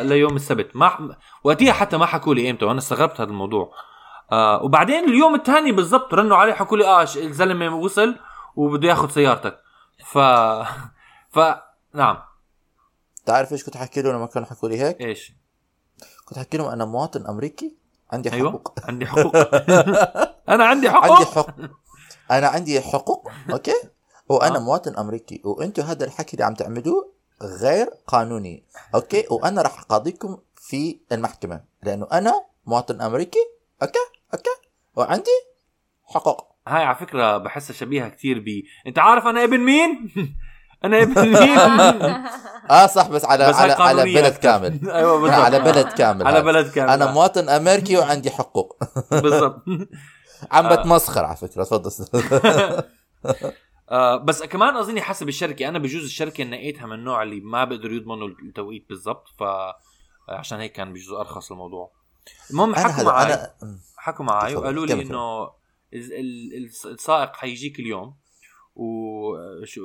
C: ليوم السبت. ما وقتها حتى ما حكوا لي إمتى وأنا استغربت هذا الموضوع. آه وبعدين اليوم الثاني بالضبط رنوا علي حكوا لي آه الزلمة وصل وبده ياخذ سيارتك. ف ف نعم.
B: تعرف إيش كنت أحكي لهم لما كانوا حكوا لي هيك؟
C: إيش؟
B: كنت أحكي لهم أنا مواطن أمريكي عندي
C: أيوه
B: حقوق.
C: عندي حقوق. أنا عندي حقوق.
B: عندي حقوق. أنا عندي حقوق okay؟ وأنا
C: آه.
B: مواطن أمريكي وأنتم هذا الحكي اللي عم تعملوه غير قانوني okay؟ وأنا راح أقاضيكم في المحكمة لأنه أنا مواطن أمريكي okay؟ okay؟ وعندي حقوق.
C: هاي على فكرة بحسها شبيهة كثير ب أنت عارف أنا ابن مين؟ أنا ابن مين؟
B: آه صح بس على
C: بس
B: على, على بلد. كامل.
C: أيوه بالضبط.
B: على بلد كامل
C: على. بلد كامل.
B: أنا مواطن أمريكي وعندي حقوق.
C: بالضبط.
B: عم
C: آه.
B: بتمسخر على فكرة تفضل.
C: آه بس كمان أظني حسب الشركة أنا بجوز الشركة نقيتها من النوع اللي ما بيقدروا يضمنوا التوقيت بالضبط ف عشان هيك كان بجوز أرخص الموضوع. المهم حكوا معي حكوا معي وقالوا لي إنه ال- ال- الس- السائق حيجيك اليوم وش-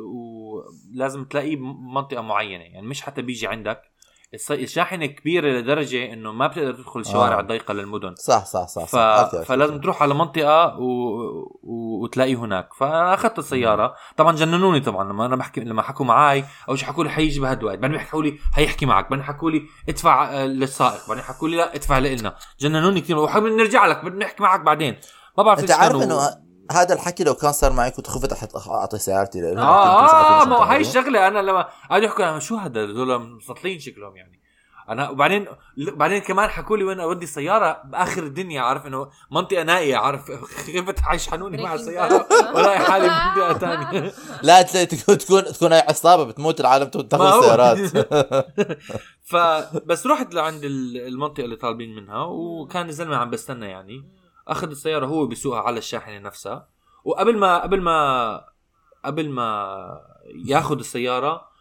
C: ولازم تلاقيه بمنطقة معينة يعني مش حتى بيجي عندك. الشاحنه كبيره لدرجة إنه ما بتقدر تدخل الشوارع
B: آه.
C: الضيقه للمدن.
B: صح صح صح,
C: ف...
B: صح. عرفت- عرفت.
C: فلازم تروح على منطقة و... و... وتلاقيه هناك. فأخذت السيارة. طبعا جننوني طبعا. لما أنا بحكي لما حكوا معي أول شيء حكوا لي حيجي بهالوقت بعدين حكوا لي حيحكي معك. بعدين حكوا لي ادفع آه، للسائق. بعدين حكوا لي لا ادفع لنا جننوني كثير. وحابب نرجع لك. بدنا نحكي معك بعدين. ما بعرف أنت
B: عارف إنه هذا الحكي لو كان صار معي كنت خفت أحط- أعطي سيارتي له
C: آه آه ما هو هاي الشغلة أنا لما قعدوا يحكوا أنا شو هذا؟ هذول مسطلين شكلهم يعني. أنا وبعدين بعدين كمان حكوا لي وين أودي السيارة بآخر الدنيا عارف إنه منطقة نائية عارف؟ خفت حيشحنوني مع
A: السيارة.
C: ولا حالي بمنطقه ثانية
B: لا تكون تكون هاي عصابة بتموت العالم
C: ما
B: تاخذ
C: هو.
B: سيارات.
C: فبس رحت لعند ال- المنطقة اللي طالبين منها وكان الزلمه عم بستنى يعني. أخذ السيارة هو بيسوقها على الشاحنة نفسها. وقبل ما قبل ما قبل ما ياخذ السيارة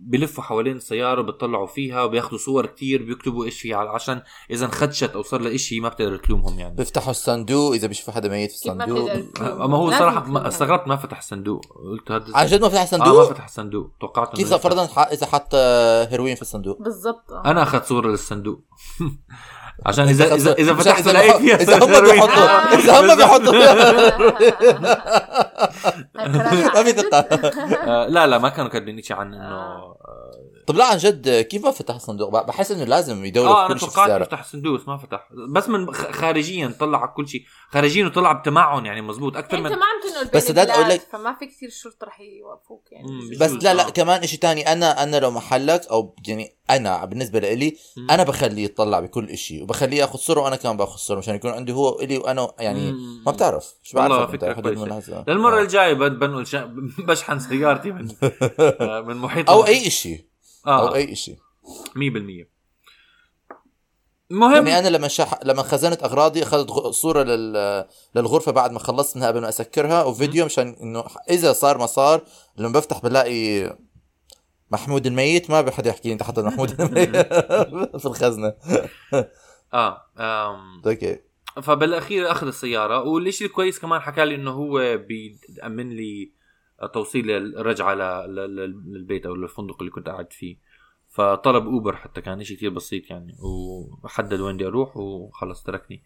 C: بلفوا حوالين السيارة وبيطلعوا فيها وبياخذوا صور كتير بيكتبوا إيش فيها عشان إذا انخدشت أو صار لها شيء ما بتقدر تلومهم يعني.
B: بيفتحوا الصندوق إذا بيشوفوا حدا ميت في
A: ما
B: الصندوق.
C: أما هو
A: صراحة
C: ما. استغربت ما فتح الصندوق. قلت هذا
B: عن جد ما فتح
C: آه ما
B: الصندوق؟
C: فتح الصندوق. توقعت إنه
B: كيف. فرضا ح- إذا حط آه، هيروين في الصندوق؟
A: بالضبط.
C: أنا أخذت صورة للصندوق. عشان اذا اذا
B: إذا
C: فتحت
B: إذا
C: لقيت فيها
B: إذا هم. بيحطوا إذا هم بيحطوا ما في ثقه
C: آه، لا لا ما كانوا كاتبين شيء عن إنه
A: آه.
B: طب لا عن جد كيف ما فتح الصندوق بحس إنه لازم يدوروا
C: آه
B: في
C: أنا
B: كل شيء في
C: توقعت يفتح الصندوق بس ما فتح. بس من خارجيا طلع على كل شيء. خارجيا وطلع بتمعن يعني مزبوط. أكثر
A: انت
C: من
A: ما عم تنقل
B: بس أقول
A: البلاد
B: لك-
A: فما في كثير شرطة رح يوقفوك يعني.
B: بس لا لا
C: آه.
B: كمان شيء تاني. أنا أنا لو محلك أو يعني أنا بالنسبة لي. أنا بخليه يطلع بكل شيء وبخليه ياخذ صورة وأنا كمان باخذ صورة مشان يكون عندي هو إلي وأنا يعني. ما بتعرف شو
C: والله
B: بعرف. المنازل.
C: للمرة
B: آه.
C: الجاية بن- بنقل شا... بشحن سيارتي من آه، من محيط أو.
B: أي شيء
C: آه
B: أو أي شيء
C: 100% المهم
B: يعني أنا لما شح... لما خزنت أغراضي أخذت غ- صورة لل... للغرفة بعد ما خلصت منها قبل ما أسكرها وفيديو مشان إنه إذا صار ما صار لما بفتح بلاقي محمود الميت ما بحد يحكي لي انت حطيت محمود الميت في الخزنة.
C: آه أم.
B: okay.
C: فبالأخير أخذ السيارة والشيء الكويس كمان حكى لي إنه هو بيأمن لي توصيل الرجعة للبيت أو للفندق اللي كنت قاعد فيه. فطلب أوبر حتى كان شيء كثير بسيط يعني وحدد وين بدي أروح وخلص تركني.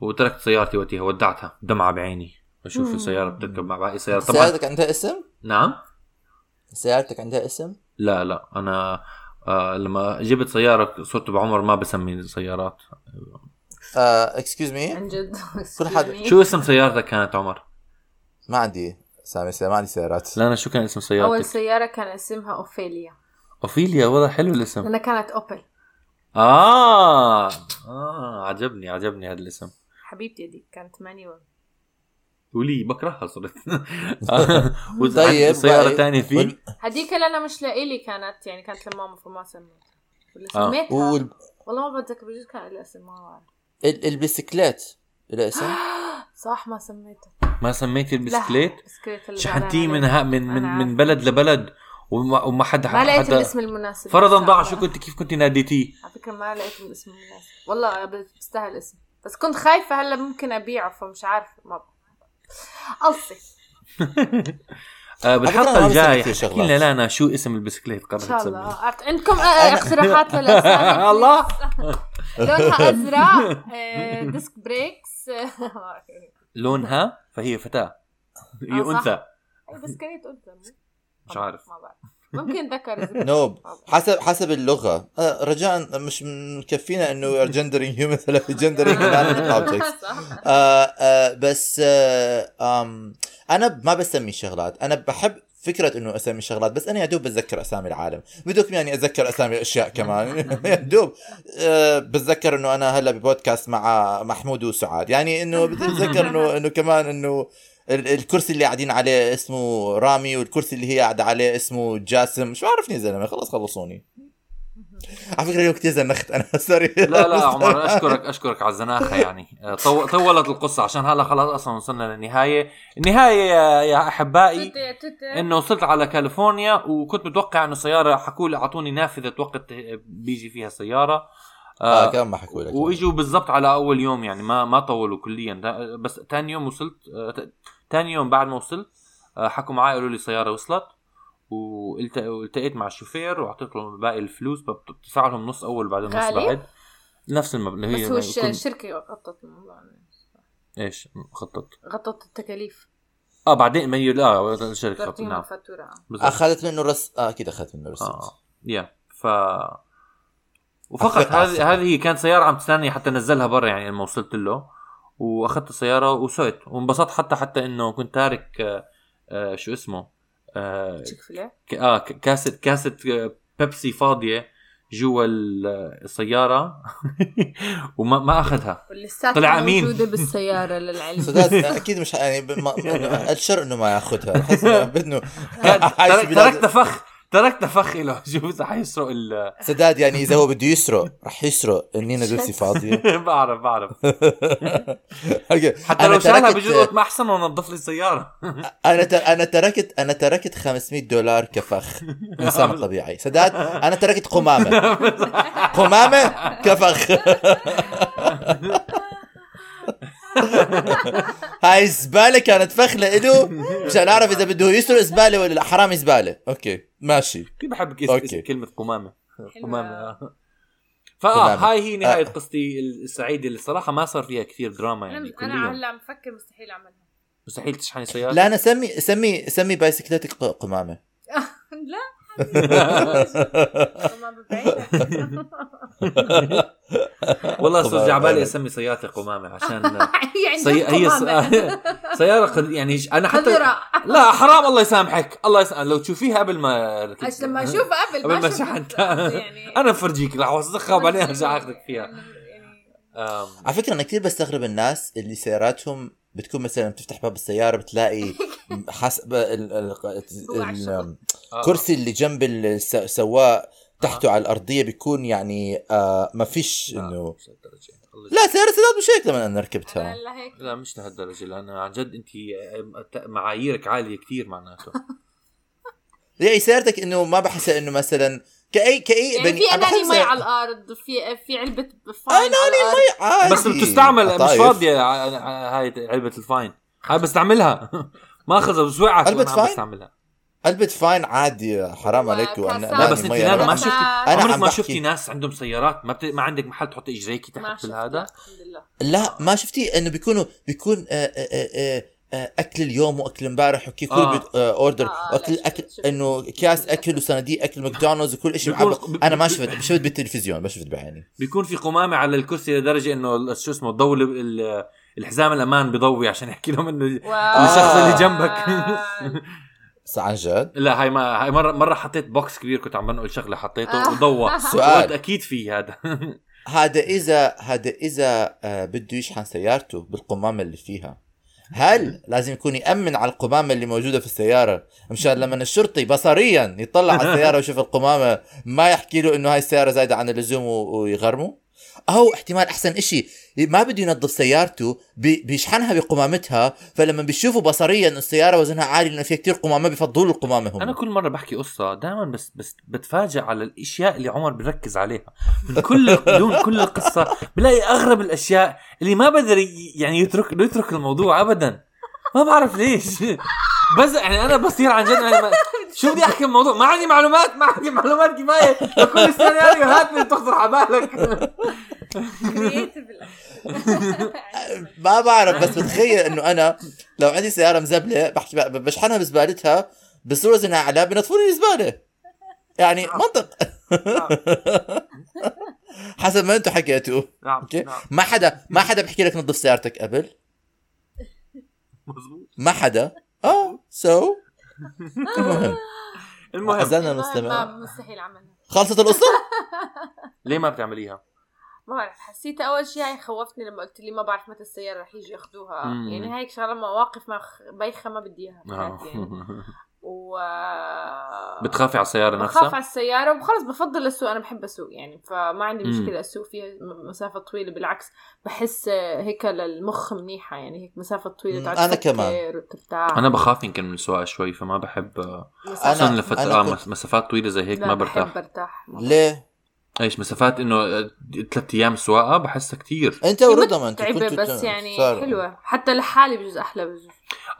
C: وتركت سيارتي وقتها ودعتها دمعة بعيني. بشوف. السيارة بتركب مع باقي السيارة. طبعا
B: سيارتك عندها اسم؟
C: نعم.
B: سيارتك عندها اسم؟
C: لا لا أنا آه لما جبت سيارة صرت بعمر ما بسمي السيارات
B: excuse me
A: عن جد
B: كل
A: me.
C: شو اسم سيارتك كانت عمر؟
B: ما عندي سامي ما عندي سيارات
C: لا أنا شو كان اسم
A: أول
C: سيارتك؟
A: سيارة كان اسمها أوفيليا
C: أوفيليا والله حلو الاسم
A: لأنها كانت أوبل
C: آه آه عجبني عجبني هذا الاسم
A: حبيبتي دي كانت manual
C: ولي بكرهها صرت.
B: طيب،
C: سيارة
B: باقي-
C: ثانية في
A: هذيك اللي أنا مش لإلي كانت يعني كانت لماما فما سميتها ولا
C: آه.
A: سميتها.
B: وال...
A: والله ما بتذكر بجوز كان لها اسم ما بعرف
B: ال- البسكليت. لها اسم؟
A: صح ما سميتها
C: ما سميتي البسكليت؟
A: لا بسكليت اللي
C: شحنتيه من ها من من, من بلد لبلد وما, وما حد
A: ما لقيت
C: حدا
A: الاسم المناسب.
C: فرضا ضاع شو كنت كيف كنت ناديتيه؟
A: على فكرة ما لقيت الاسم المناسب. والله بستاهل اسم بس كنت خايفة هلا ممكن أبيعه فمش عارفة. ما قصي
C: آه
B: فكرة
C: بالحلقة
B: أنا ما
C: الجاية
B: بسمي فيه
C: حكي لنا. لانا شو اسم البسكليت
A: إن
C: قررت
A: شاء الله. عندكم آه، اقتراحات للاسامي
C: الله.
A: لونها أزرق آه، ديسك بريكس
C: لونها فهي فتاة. هي
A: آه، بس كريت أنثى
C: مش عارف.
A: ما بعرف. ممكن ذكر
B: نوب. حسب حسب اللغة. آه، رجاء مش مكفينا إنه جندرينج هيومنز ولا جندرينج بس آه أنا ما بسمي شغلات. أنا بحب فكرة إنه أسمي شغلات بس أنا يا دوب بتذكر أسامي العالم. بدكم يعني أتذكر أسامي الأشياء كمان. يا دوب آه بتذكر إنه أنا هلأ ببودكاست مع محمود وسعاد. يعني إنه بتذكر انه إنه كمان إنه الكرسي اللي قاعدين عليه اسمه رامي والكرسي اللي هي قاعدة عليه اسمه جاسم. مش بعرفني يا زلمة؟ خلص خلصوني. على فكرة اليوم كثير زنخت أنا سوري
C: لا لا عمر أشكرك أشكرك على الزناخة يعني. آه، طو- طولت القصة عشان هلا خلاص أصلا وصلنا للنهاية. النهاية يا-
A: أحبائي.
C: إنه وصلت على كاليفورنيا وكنت متوقع إنه سيارة حكوا لي أعطوني نافذة وقت بيجي فيها سيارة.
B: آه
C: آه
B: كمان ما حكوا لك.
C: وإجوا بالضبط على أول يوم يعني ما ما طولوا كليا. دا- بس ثاني يوم وصلت ثاني يوم بعد ما وصلت آه، حكوا معي قالوا لي السياره وصلت والت- والتقيت مع الشوفير وأعطيت لهم باقي الفلوس بتدفع لهم نص أول بعدين نص؟ بعد. نفس المبلغ
A: بس
C: هي
A: هو الش-
C: كل-
A: الشركة غطت الموضوع.
C: إيش؟ خطط
A: غطت التكاليف.
C: آه بعدين ما لا الشركة
A: تعطيهم
C: نعم
A: الفاتورة.
C: بالضبط.
B: أخذت منه رس آه أكيد أخذت منه رس
C: آه يا. ف وفقط هذه هذه كانت سيارة عم تستني حتى نزلها برا يعني لما وصلت له. وأخذت السيارة وسويت وانبسطت حتى حتى إنه كنت تارك آه آه شو اسمه آه آه كاسه كاسه آه، بيبسي فاضية جوا ال- السيارة وما ما أخذها.
A: ولساتها
C: طلع أمين.
A: موجودة بالسيارة للعلم.
B: سداد أكيد مش يعني الشر إنه ما ياخذها. بحس بدنا بلاد-
C: تركت فخ. تركت فخ له. شوف إذا حيسرق ال
B: سداد يعني إذا هو بده يسرق رح يسرق. النينا بيبسي فاضية.
C: بعرف بعرف. حتى لو شالها بجوز ما أحسن ونظف لي
B: السيارة. أنا أنا تركت أنا تركت 500 دولار كفخ. إنسان طبيعي. سداد أنا تركت قمامة. قمامة كفخ. هاي الزبالة كانت فخ لإله مشان أعرف إذا بده يسرق زبالة ولا لا حرامي زبالة okay ماشي
C: كثير بحب okay. قمامة
A: حلوة.
C: قمامة آه.
B: فآه.
C: هاي هي نهاية
B: آه.
C: قصتي السعيدة اللي الصراحة ما صار فيها كثير دراما يعني أنا
A: هلا عم بفكر مستحيل أعملها
C: مستحيل تشحني سيارة
B: لا أنا سمي سمي سمي بايسكليتك ق- قمامة
A: لا
C: والله صرت
B: قمامة.
C: على بالي اسمي سيارتي قمامة عشان
A: يعني
C: سي... هي س... سيارة قد... يعني أنا حتى لا حرام الله يسامحك. الله يسامحك لو تشوفيها قبل ما
A: لما اشوفها قبل
C: قبل ما شحنتها
A: يعني
C: أنا بفرجيك رح اوسخها وبعدين أرجع أخذك فيها.
A: يعني
C: أم...
B: على فكرة أنا كثير بستغرب الناس اللي سياراتهم بتكون مثلا بتفتح باب السيارة بتلاقي حسب ال- ال-. ال-
C: آه.
B: الكرسي اللي جنب السواق تحته على الأرضية بيكون يعني آه ما فيش إنه
C: مش لهالدرجة. الله
B: لا سياره سداد مش هيك لما أنا ركبتها.
A: هلا هيك.
C: لا مش لهالدرجة لأن عن جد أنت معاييرك عالية كثير معناته.
B: يعني سيارتك إنه ما بحسها إنه مثلا كاي كأي
A: يعني في
B: أنا أناني
A: مي على الأرض في في علبة فاين على
B: أناني
A: الأرض.
B: مي عادي.
C: بس بتستعمل مش ع- هاي علبة الفاين هاي بستعملها. ما أخذها بسويعة
B: علبة فاين؟
C: بستعملها.
B: علبة فاين عادي حرام عليك وأنا
A: وكاسات.
C: لا بس
B: أنت
C: ما شفتي
B: أنا
C: عمرك
B: عم
C: ما. شفتي ناس عندهم سيارات ما بت... ما عندك محل تحط
A: إجريكي
C: تحت هذا
B: لا ما شفتي إنه بيكونوا بيكون آه، آه، آه، أكل اليوم وأكل امبارح وكي كل
C: آه.
B: بيت- آه، اوردر
A: آه،
B: اكل اكل. إنه كاس أكل وصناديق أكل ماكدونالدز وكل شيء
C: بيكون-
B: أنا ما شفت شفت بالتلفزيون ما شفت بعيني
C: بيكون في قمامة على الكرسي لدرجة إنه شو اسمه الضوء ال- الحزام الأمان بضوي عشان يحكي لهم
A: إنه.
C: الشخص اللي جنبك
B: عن جد؟
C: لا هاي ما هاي مره مرة حطيت box كبير كنت عم بنقل شغلة حطيته. وضوى.
B: سؤال.
C: أكيد في هذا.
B: هذا اذا هذا إذا آه، بده يشحن سيارته بالقمامة اللي فيها. هل لازم يكون يأمن على القمامة اللي موجودة في السيارة؟ مشان لما الشرطي بصريا يطلع على السيارة ويشوف القمامة ما يحكي له إنه هاي السيارة زايدة عن اللزوم ويغرمه؟ أو احتمال أحسن إشي. ما بده ينظف سيارته بي- بيشحنها بقمامتها فلما بيشوفوا بصريا إنه السيارة وزنها عالي لأنه في كتير قمامة بيفضلوا له القمامة هم.
C: أنا كل مرة بحكي قصة دائما بس بس بتفاجئ على الأشياء اللي عمر بيركز عليها. من كل دون كل القصة بلاقي أغرب الأشياء اللي ما بقدر يعني يترك يترك الموضوع ابدا. ما بعرف ليش. بس يعني أنا بصير عن جد شو بدي أحكي الموضوع؟ ما عندي معلومات ما عندي معلومات كفاية. لكل السيناريوهات اللي بتخطر على بالك.
B: ما بعرف بس بتخيل إنه أنا لو عندي سيارة مزبلة بحكي ب- بشحنها بزبالتها بصير وزنها اعلى بنطفوا لي الزبالة. يعني منطق. حسب ما أنتم حكيتوا.
C: نعم
B: أوكي؟
C: نعم.
B: ما حدا ما حدا بحكي لك نظف سيارتك قبل؟
C: مزبوط
B: ما حدا. آه سو المهم
A: ما
B: المستمع
A: مستحيل اعملها
B: خلصت القصة
C: ليه ما بتعمليها؟
A: ما بعرف حسيت أول شيء هاي خوفتني لما قلت لي ما بعرف متى السيارة رح يجي ياخذوها. يعني هيك شغلة مواقف ما خ- بايخه ما بدي إياها
C: آه.
A: يعني. و
C: بتخافي على السيارة
A: بخاف
C: نفسها؟
A: على السيارة وخلص بفضل السوق أنا بحب أسوق يعني فما عندي
C: مم.
A: مشكلة أسوق فيها م- مسافة طويلة بالعكس بحس هيك للمخ منيحة يعني هيك مسافة طويلة
B: مم،
A: تقعد
B: أنا
A: تفكر
B: كمان.
A: وترتاح
C: أنا بخاف يمكن من السواقة شوي فما بحب
A: مسافة-
B: أنا-
C: خصوصا لفت
B: أنا
C: آه
B: كنت-
C: مس- مسافات طويلة زي هيك
A: لا
C: ما برتاح
A: برتاح
B: ليه
C: إيش مسافات إنه ثلاث أيام سواقة؟ بحسها كثير
B: أنت ورضا ما
A: أنت
B: كنتوا
A: بس يعني
B: صار-
A: حلوة. حتى لحالي بجوز أحلى بجوز.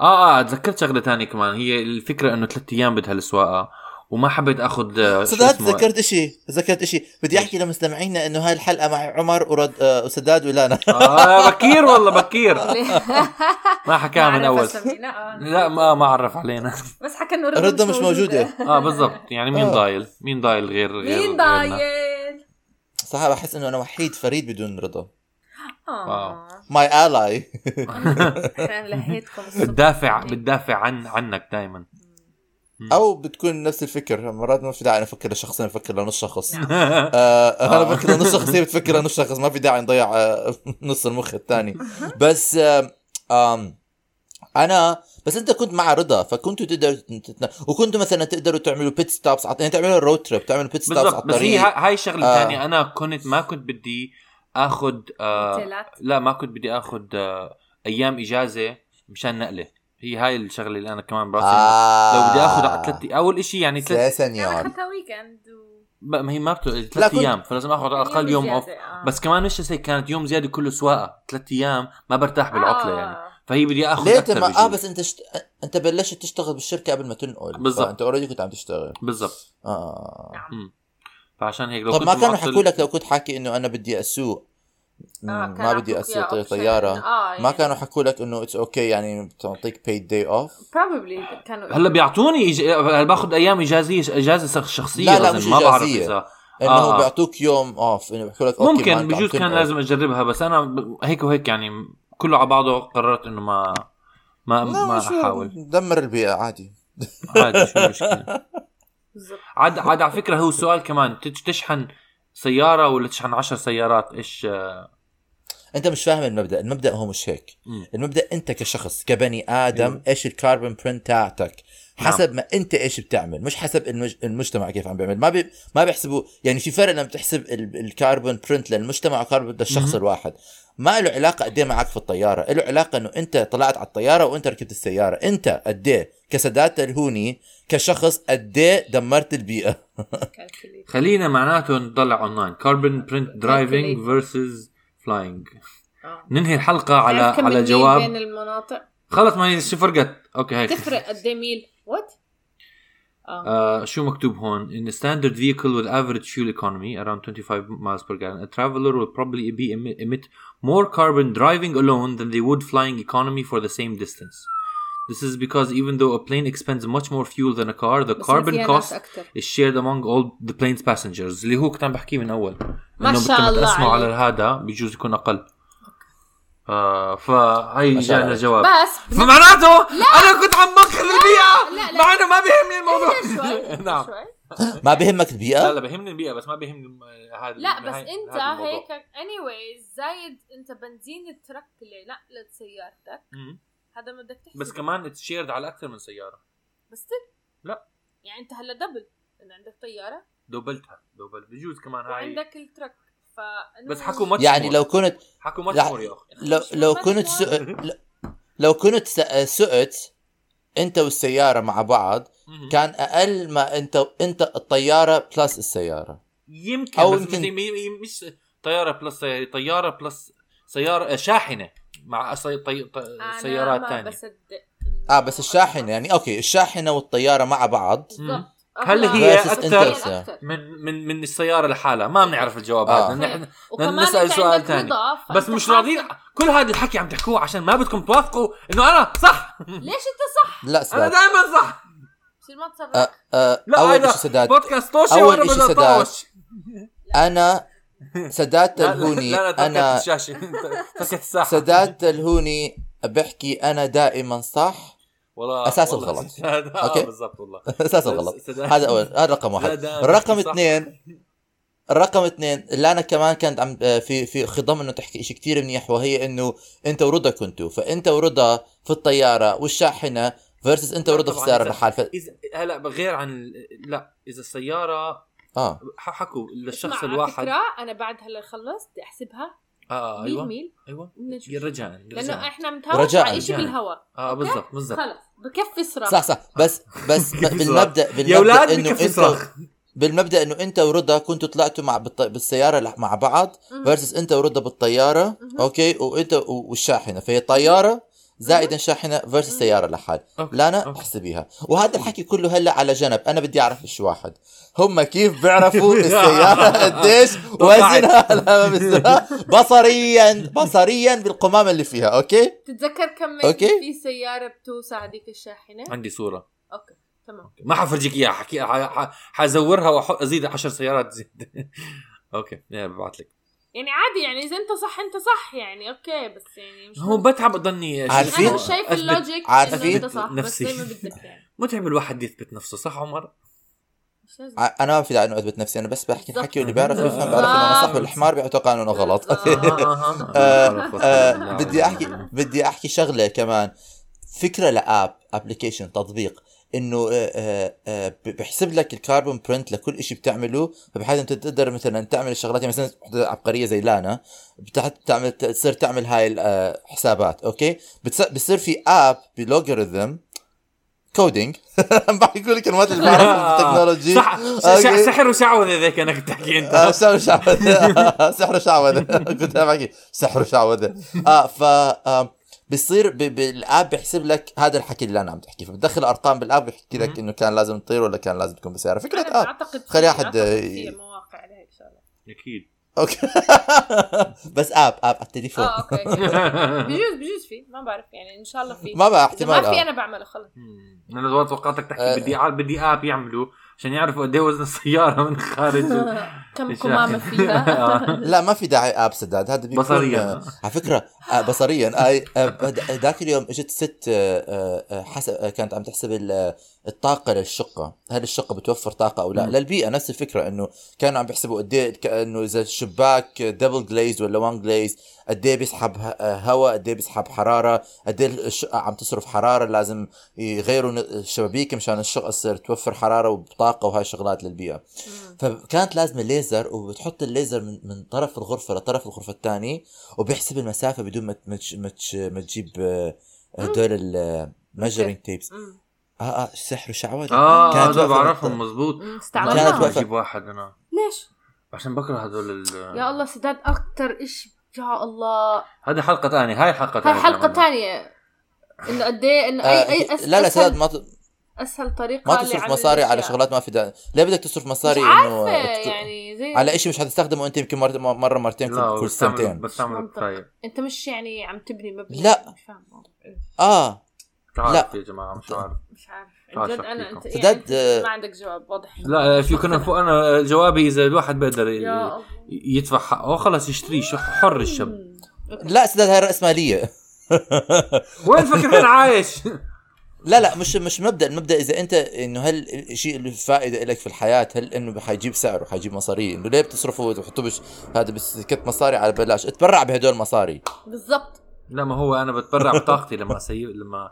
C: آه آه تذكرت شغلة تانية كمان. هي الفكرة إنه ثلاث أيام بدها السواقة وما حبيت أخذ آه،
B: سداد؟ تذكرت إشي تذكرت إشي. بدي أحكي لمستمعينا إنه هاي الحلقة مع عمر ورد آه، وسداد ولانا.
C: آه بكير والله بكير. ما حكاها من
A: أول. آه.
C: لا ما ما عرف علينا.
A: بس حكى إنه
B: رضا مش موجودة.
C: آه بالضبط. يعني مين
B: آه.
C: ضايل؟ مين ضايل غير غير
A: مين
C: غيرنا؟
A: ضايل؟
B: صح بحس إنه أنا وحيد فريد بدون رضا.
A: آه. my ally.
C: بتدافع بتدافع عن عنك دائما
B: أو بتكون نفس الفكر مرات ما في داعي نفكر لشخصين نفكر لنص شخص. آه أنا بفكر لنص شخص هي بتفكر لنص شخص ما في داعي نضيع آه نص المخ الثاني. بس آه أنا بس انت كنت مع رضا فكنتوا تقدروا تتنا... وكنتوا مثلا تقدروا تعملوا pit stops يعني تعملوا road trip تعملوا pit stops على
C: بالضبط بس هي
B: الطريق
C: ها- هاي الشغله
B: آه.
C: الثانية أنا كنت ما كنت بدي اخذ آه
A: اوتيلات
C: لا ما كنت بدي اخذ آه أيام إجازة مشان نقلة هي هاي الشغلة اللي أنا كمان براسي
B: آه.
C: لو بدي اخذ على ثلاث أول شيء يعني ثلاث
B: سنيور
A: أخذتها weekend.
C: ما هي ما بتو...
B: لا،
C: ثلاث
B: كنت-
C: أيام فلازم آخذ على الأقل يوم
A: off آه.
C: بس كمان مش زي كانت يوم زيادة كله سواقة ثلاث أيام ما برتاح بالعطله
A: آه.
C: يعني فهي بدي آخذ
B: ليه
C: أكثر
B: ما... آه بس أنت شت... أنت بلشت تشتغل بالشركة قبل ما تنقل
C: بالضبط.
B: انت already كنت عم تشتغل
C: بالضبط
B: آه
A: نعم.
C: فعشان هيك لو
B: طب
C: كنت
B: ما كانوا حكوا لك لو كنت حاكي إنه أنا بدي أسوق
A: آه،
B: مم، ما بدي أسوق.
A: طيارة
B: ما
A: يعني
B: كانوا حكوا لك إنه it's okay يعني بتعطيك paid day off
A: probably كانوا
C: هلا بيعطوني إج... هلا باخذ أيام إجازية إجازة شخصية
B: لا، لا، مش
C: ما بعرف. اذا
B: إنه
C: آه.
B: بيعطوك يوم off إنه بيحكوا لك okay ما
C: ممكن بجوز كان. لازم أجربها بس أنا هيك وهيك يعني كله على بعضه قررت إنه ما ما ما أحاول.
B: دمر البيئة عادي.
C: عادي شو المشكلة
A: بالضبط.
C: عاد عاد على فكرة هو السؤال كمان تش- تشحن سيارة ولا تشحن عشر سيارات؟ إيش آه،
B: أنت مش فاهم المبدأ المبدأ هو مش هيك. المبدأ أنت كشخص كبني آدم
C: أيوة.
B: إيش ال carbon print
C: تاعتك.
B: حسب ما انت إيش بتعمل مش حسب المج... المجتمع كيف عم بيعمل. ما بي... ما بيحسبوا يعني في فرق لما بتحسب ال... ال carbon print للمجتمع وكاربون للشخص. الواحد. ما له علاقة قد إيه معك في الطيارة له علاقة إنه أنت طلعت على الطيارة وأنت ركبت السيارة. أنت قد إيه كسدات الهوني كشخص قد إيه دمرت
A: البيئة.
C: خلينا معناته نطلع online carbon print
A: driving.
C: versus فلاينج. ننهي الحلقة على على جواب.
A: بين المناطق؟
C: خلص ما شو فرقت أوكي هيك
A: تفرق قد إيه ميل؟ وات اه
C: آه شو مكتوب هون in a standard vehicle with average fuel economy around 25 miles per gallon a traveler will probably be emit, emit more carbon driving alone than they would flying economy for the same distance this is because even though a plane expends much more fuel than a car the
A: بس
C: carbon
A: فيها ناس
C: cost
A: أكتر.
C: is shared among all the plane's passengers اللي هو كنت عم بحكيه من اول
A: ما
C: إنه
A: شاء
C: بدكم
A: الله
C: تقسموا على
A: عليك.
C: هذا بيجوز يكون اقل آه فهي جانا. جواب.
A: بس.
C: فمعناته أنا كنت عم بخر البيئة.
A: لا، لا.
C: مع إنه ما بيهمني الموضوع.
A: شوي.
C: نعم.
B: ما بهمك
C: لا
B: البيئة؟
C: لا بهمني البيئة بس ما بيهمني هذا
A: لا بس
C: أنت.
A: هيك anyways زايد أنت بنزين ال truck اللي نقلت سيارتك. هذا ما بدك تحسب
C: بس كمان it's shared على أكثر من سيارة.
A: بس still.
C: لا.
A: يعني أنت هلا دبل انه عندك طيارة.
C: دوبلتها دوبل. بجوز كمان هاي
A: وعندك الترك.
C: بس حكوا ماتش
B: يعني
C: مور.
B: لو كنت
C: حكوا ماتش. مور يا أخي
B: لو لو كنت لو كنت س- سقت أنت والسيارة مع بعض. كان أقل ما انت أنت الطيارة بلس السيارة
C: يمكن
B: أو
C: بس
B: يمكن-
C: مش- طيارة بلس سيارة- طيارة بلس سيارة آه، شاحنة مع سي... طي... ط...
A: أنا
C: سيارات
A: ما
C: ثانية
A: بصدق
B: آه بس الشاحنة يعني أوكي الشاحنة والطيارة مع بعض
A: بالضبط
C: هل. هي أكتر. من من من السيارة لحالها؟ ما بنعرف الجواب
B: آه.
C: هذا. نحن
A: أنت
C: سؤال.
A: رضا،
C: بس مش راضيين. كل هذا الحكي عم تحكوه عشان ما بدكم توافقوا إنه أنا صح.
A: ليش أنت صح؟
B: لا
C: أنا
B: سداد
C: دائما صح.
A: بصير ما
B: آه آه
C: لا
B: أول
C: هذا
B: شيء سداد.
C: بودكاست وأنا
B: إشي
C: بدي
B: سداد. أنا سداد
C: لا لا لا أنا الشاشة. الساحة.
B: سداد الهوني بحكي أنا دائما صح.
C: والله
B: أساس
C: والله
B: الغلط. okay.
C: آه بالضبط والله.
B: أساس الغلط. هذا اول هذا رقم واحد.
C: صح.
B: اثنين. الرقم اثنين اللي أنا كمان كنت عم آه، في في خضم إنه تحكي شيء كثير منيح وهي إنه أنت ورضا كنتوا. فأنت ورضا في الطيارة والشاحنة versus أنت ورضا في السياره
C: إذا-
B: ف...
C: اذا هلا غير عن لا إذا
B: السيارة
C: آه. حكوا للشخص الواحد
A: فكرة أنا بعد هلا خلصت بدي أحسبها.
C: آه
A: ميل
C: أيوه
A: ميل. أيوه.
C: رجاء
A: لأنه إحنا
B: رجاء،
A: على شيء. بالهواء.
C: آه بالضبط بالضبط.
A: خلص بكفي صراحة
B: صح صح. بس بس م- بالمبدأ
C: يا
B: بالمبدأ
C: أولاد
B: انه
C: بكفي
B: انت
C: صراخ
B: بالمبدأ إنه أنت ورضا كنتوا طلعتوا مع بالط... بالسيارة مع بعض. versus أنت ورضا
A: بالطيارة.
B: okay؟ وأنت و- والشاحنة. فهي طيارة زائدا شاحنة versus سيارة لحال.
C: okay.
B: لا
C: أنا.
B: احسبيها وهذا الحكي كله هلأ على جنب. أنا بدي أعرف شيء واحد. هم كيف بيعرفوا السيارة قديش وزنها؟ بصريا بصريا بالقمامة اللي فيها أوكي؟
A: تتذكر كم
B: أوكي.
A: في سيارة بتوسع هذيك الشاحنة؟
C: عندي صورة.
A: okay تمام.
C: ما حفرجيك إياها حكي حزورها وازيد 10 سيارات زيادة. okay يا ببعث لك.
A: يعني عادي يعني اذا انت صح انت صح يعني okay بس يعني مش
C: هو بتعب اضلني
B: عارفين-
A: أنا شايف
C: ال
A: logic
B: عارفين
A: انت صح
C: نفسي.
A: بس زي ما بدك يعني
C: متعب الواحد يثبت نفسه صح عمر؟
B: أنا ما في داعي انه اثبت نفسي أنا بس بحكي الحكي واللي بيعرف. يفهم بيعرف انه أنا صح. والحمار بيعتقد انه غلط. آه، آه، بدي احكي بدي احكي شغله كمان فكره ل app application تطبيق إنه آه، آه، آه، بحسب لك ال carbon print لكل شيء بتعمله فبحيث إنت تقدر مثلا تعمل الشغلات يعني مثلا عبقرية زي لانا بتحت تعمل تصير تعمل هاي الحسابات okay؟ بتص- بصير في app ب logarithm coding بحكي كل الكلمات اللي بعرفها في ال technology
C: صح
B: okay.
C: س- سحر وشعوذة ذيك إنك تحكي أنت.
B: آه، سحر شعوذة سحر شعوذة كنت بحكي سحر شعوذة آه ف آه، بصير ب- بال app بيحسب لك هذا الحكي اللي أنا عم تحكيه. فبتدخل أرقام بال app بيحكي لك إنه كان لازم تطير ولا كان لازم تكون بسيارة.
A: فكرة
B: app
A: بعتقد
B: خلي
A: في-
B: أحد،
A: أعتقد
B: آه،
A: في مواقع على هيك شغلة.
C: أكيد.
B: okay. بس app app على التليفون.
A: آه okay بجوز بجوز في ما بعرف يعني إن شاء الله في.
B: ما بقى احتمال
A: ما في
B: آه.
A: أنا بعمله خلص.
C: أنا توقعتك تحكي
B: آه.
C: بدي بدي app يعملوا عشان يعرفوا قد إيه وزن السيارة من خارج
A: كم
C: الشاحن.
A: قمامه فيها
C: آه.
B: لا ما في داعي app سداد هذا بيكون
C: بصرياً.
B: آه، على فكرة آه، بصريا أي ذاك اليوم إجت ست حسب كانت عم تحسب ال- الطاقة للشقة هل الشقة بتوفر طاقة أو لا
C: مم.
B: للبيئة نفس الفكرة أنه كانوا عم بيحسبوا قد إيه ك- إنه إذا الشباك double glaze ولا one glaze قد إيه بيسحب هواء قد إيه بيسحب حرارة قد إيه الشقه عم تصرف حرارة لازم يغيروا الشبابيك مشان الشقة تصير توفر حرارة وطاقه وهاي الشغلات
A: للبيئة.
B: فكانت لازمة ليزر وبتحط الليزر من, من طرف الغرفة لطرف الغرفة الثاني وبيحسب المسافة بدون ما ما تش- ما تش- ما تجيب آه، هدول ال measuring tapes
A: مم.
B: آه آه سحر وشعوذة.
C: آه
B: كانت
C: هذول بعرفهم مزبوط
B: واقفة-
C: أجيب واحد أنا.
A: ليش؟
C: عشان بكره هذول ال...
A: يا الله سداد أكثر إشي يا الله.
C: هذه حلقة ثانية هاي حلقه
A: هاي
C: ثانية
A: حلقة ثانية. إنه قد إيه إنه أي أي
B: آه
A: أس
B: لا لا سداد ما
A: أسهل طريقة
B: ما تصرف مصاري على. شغلات ما في داعي. ليه بدك تصرف مصاري
A: مش
B: إنه
A: يعني زي
B: على شيء مش حتستخدمه أنت يمكن مره مرة مرتين
C: لا
B: كل, كل سنتين.
A: منطق.
C: كفايه
A: أنت مش يعني عم تبني مبنى
B: لا.
A: مش فاهم.
B: آه.
C: تعرف يا جماعة مش عارف.
A: مش عارف. جد
C: أنا.
A: أنت
B: سداد،
A: يعني أنت
B: آه،
A: ما عندك جواب واضح.
C: لا في كنا فوق أنا جوابي إذا الواحد بيقدر ي-
A: يا الله.
C: يدفع حقه خلص يشتريه شو حر الشاب.
B: لا سداد هاي رأسمالية.
C: وين فكر عايش
B: لا لا مش مش مبدأ المبدأ إذا أنت إنه هل الشيء اللي فائدة لك في الحياة هل إنه حيجيب سعره حيجيب مصاري؟ إنه ليه بتصرفوا وتحطوا بش هذا بس كت مصاري على بلاش؟ اتبرع بهدول المصاري
A: بالضبط.
C: لا ما هو أنا بتبرع بطاقتي لما أسيب لما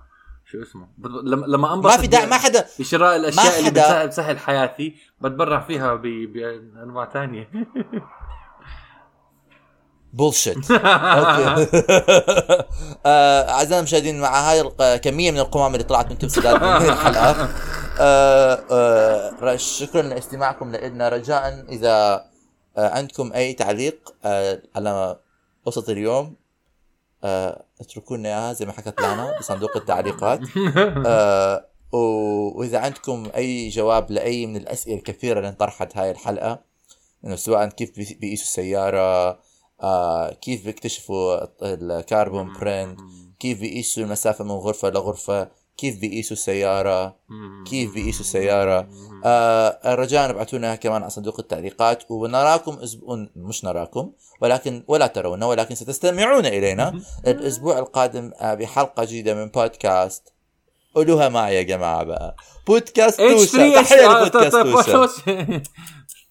C: شو اسمه؟ لما لما
B: ما
C: انبسط
B: في داعي ما حدا
C: بشراء الأشياء اللي
B: حدا-
C: بتسهل, بتسهل حياتي بتبرع فيها ب- بأنواع ثانية
B: bullshit okay آه، اعزائنا المشاهدين مع هاي الكميه من القمم اللي طلعت من تم سداد من الحلقة. آه، آه، شكرا لاستماعكم لنا رجاء إذا آه، عندكم أي تعليق آه، على قصه اليوم آه، اتركوا لنا إياها زي ما حكت لانا بصندوق التعليقات. آه، وإذا عندكم أي جواب لأي من الأسئلة الكثيرة اللي انطرحت هاي الحلقة إنه سواء كيف بي- بيقيسوا السيارة آه كيف بيكتشفوا ال carbon print كيف بيقيسوا المسافة من غرفة لغرفة؟ كيف بيقيسوا السيارة؟ كيف بيقيسوا السيارة؟ آه رجاء ابعثونا كمان على صندوق التعليقات ونراكم أسبوع مش نراكم ولكن ولا ترونا ولكن ستستمعون إلينا الأسبوع القادم آه بحلقة جديدة من بودكاست. قولوها معي يا جماعة بقى. بودكاست توشا
C: 3
B: تحية لبودكاست توشا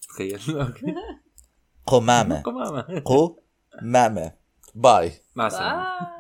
C: تخيل.
B: قمامه
C: قمامه
B: قمامه باي
C: مع السلامه
A: آه.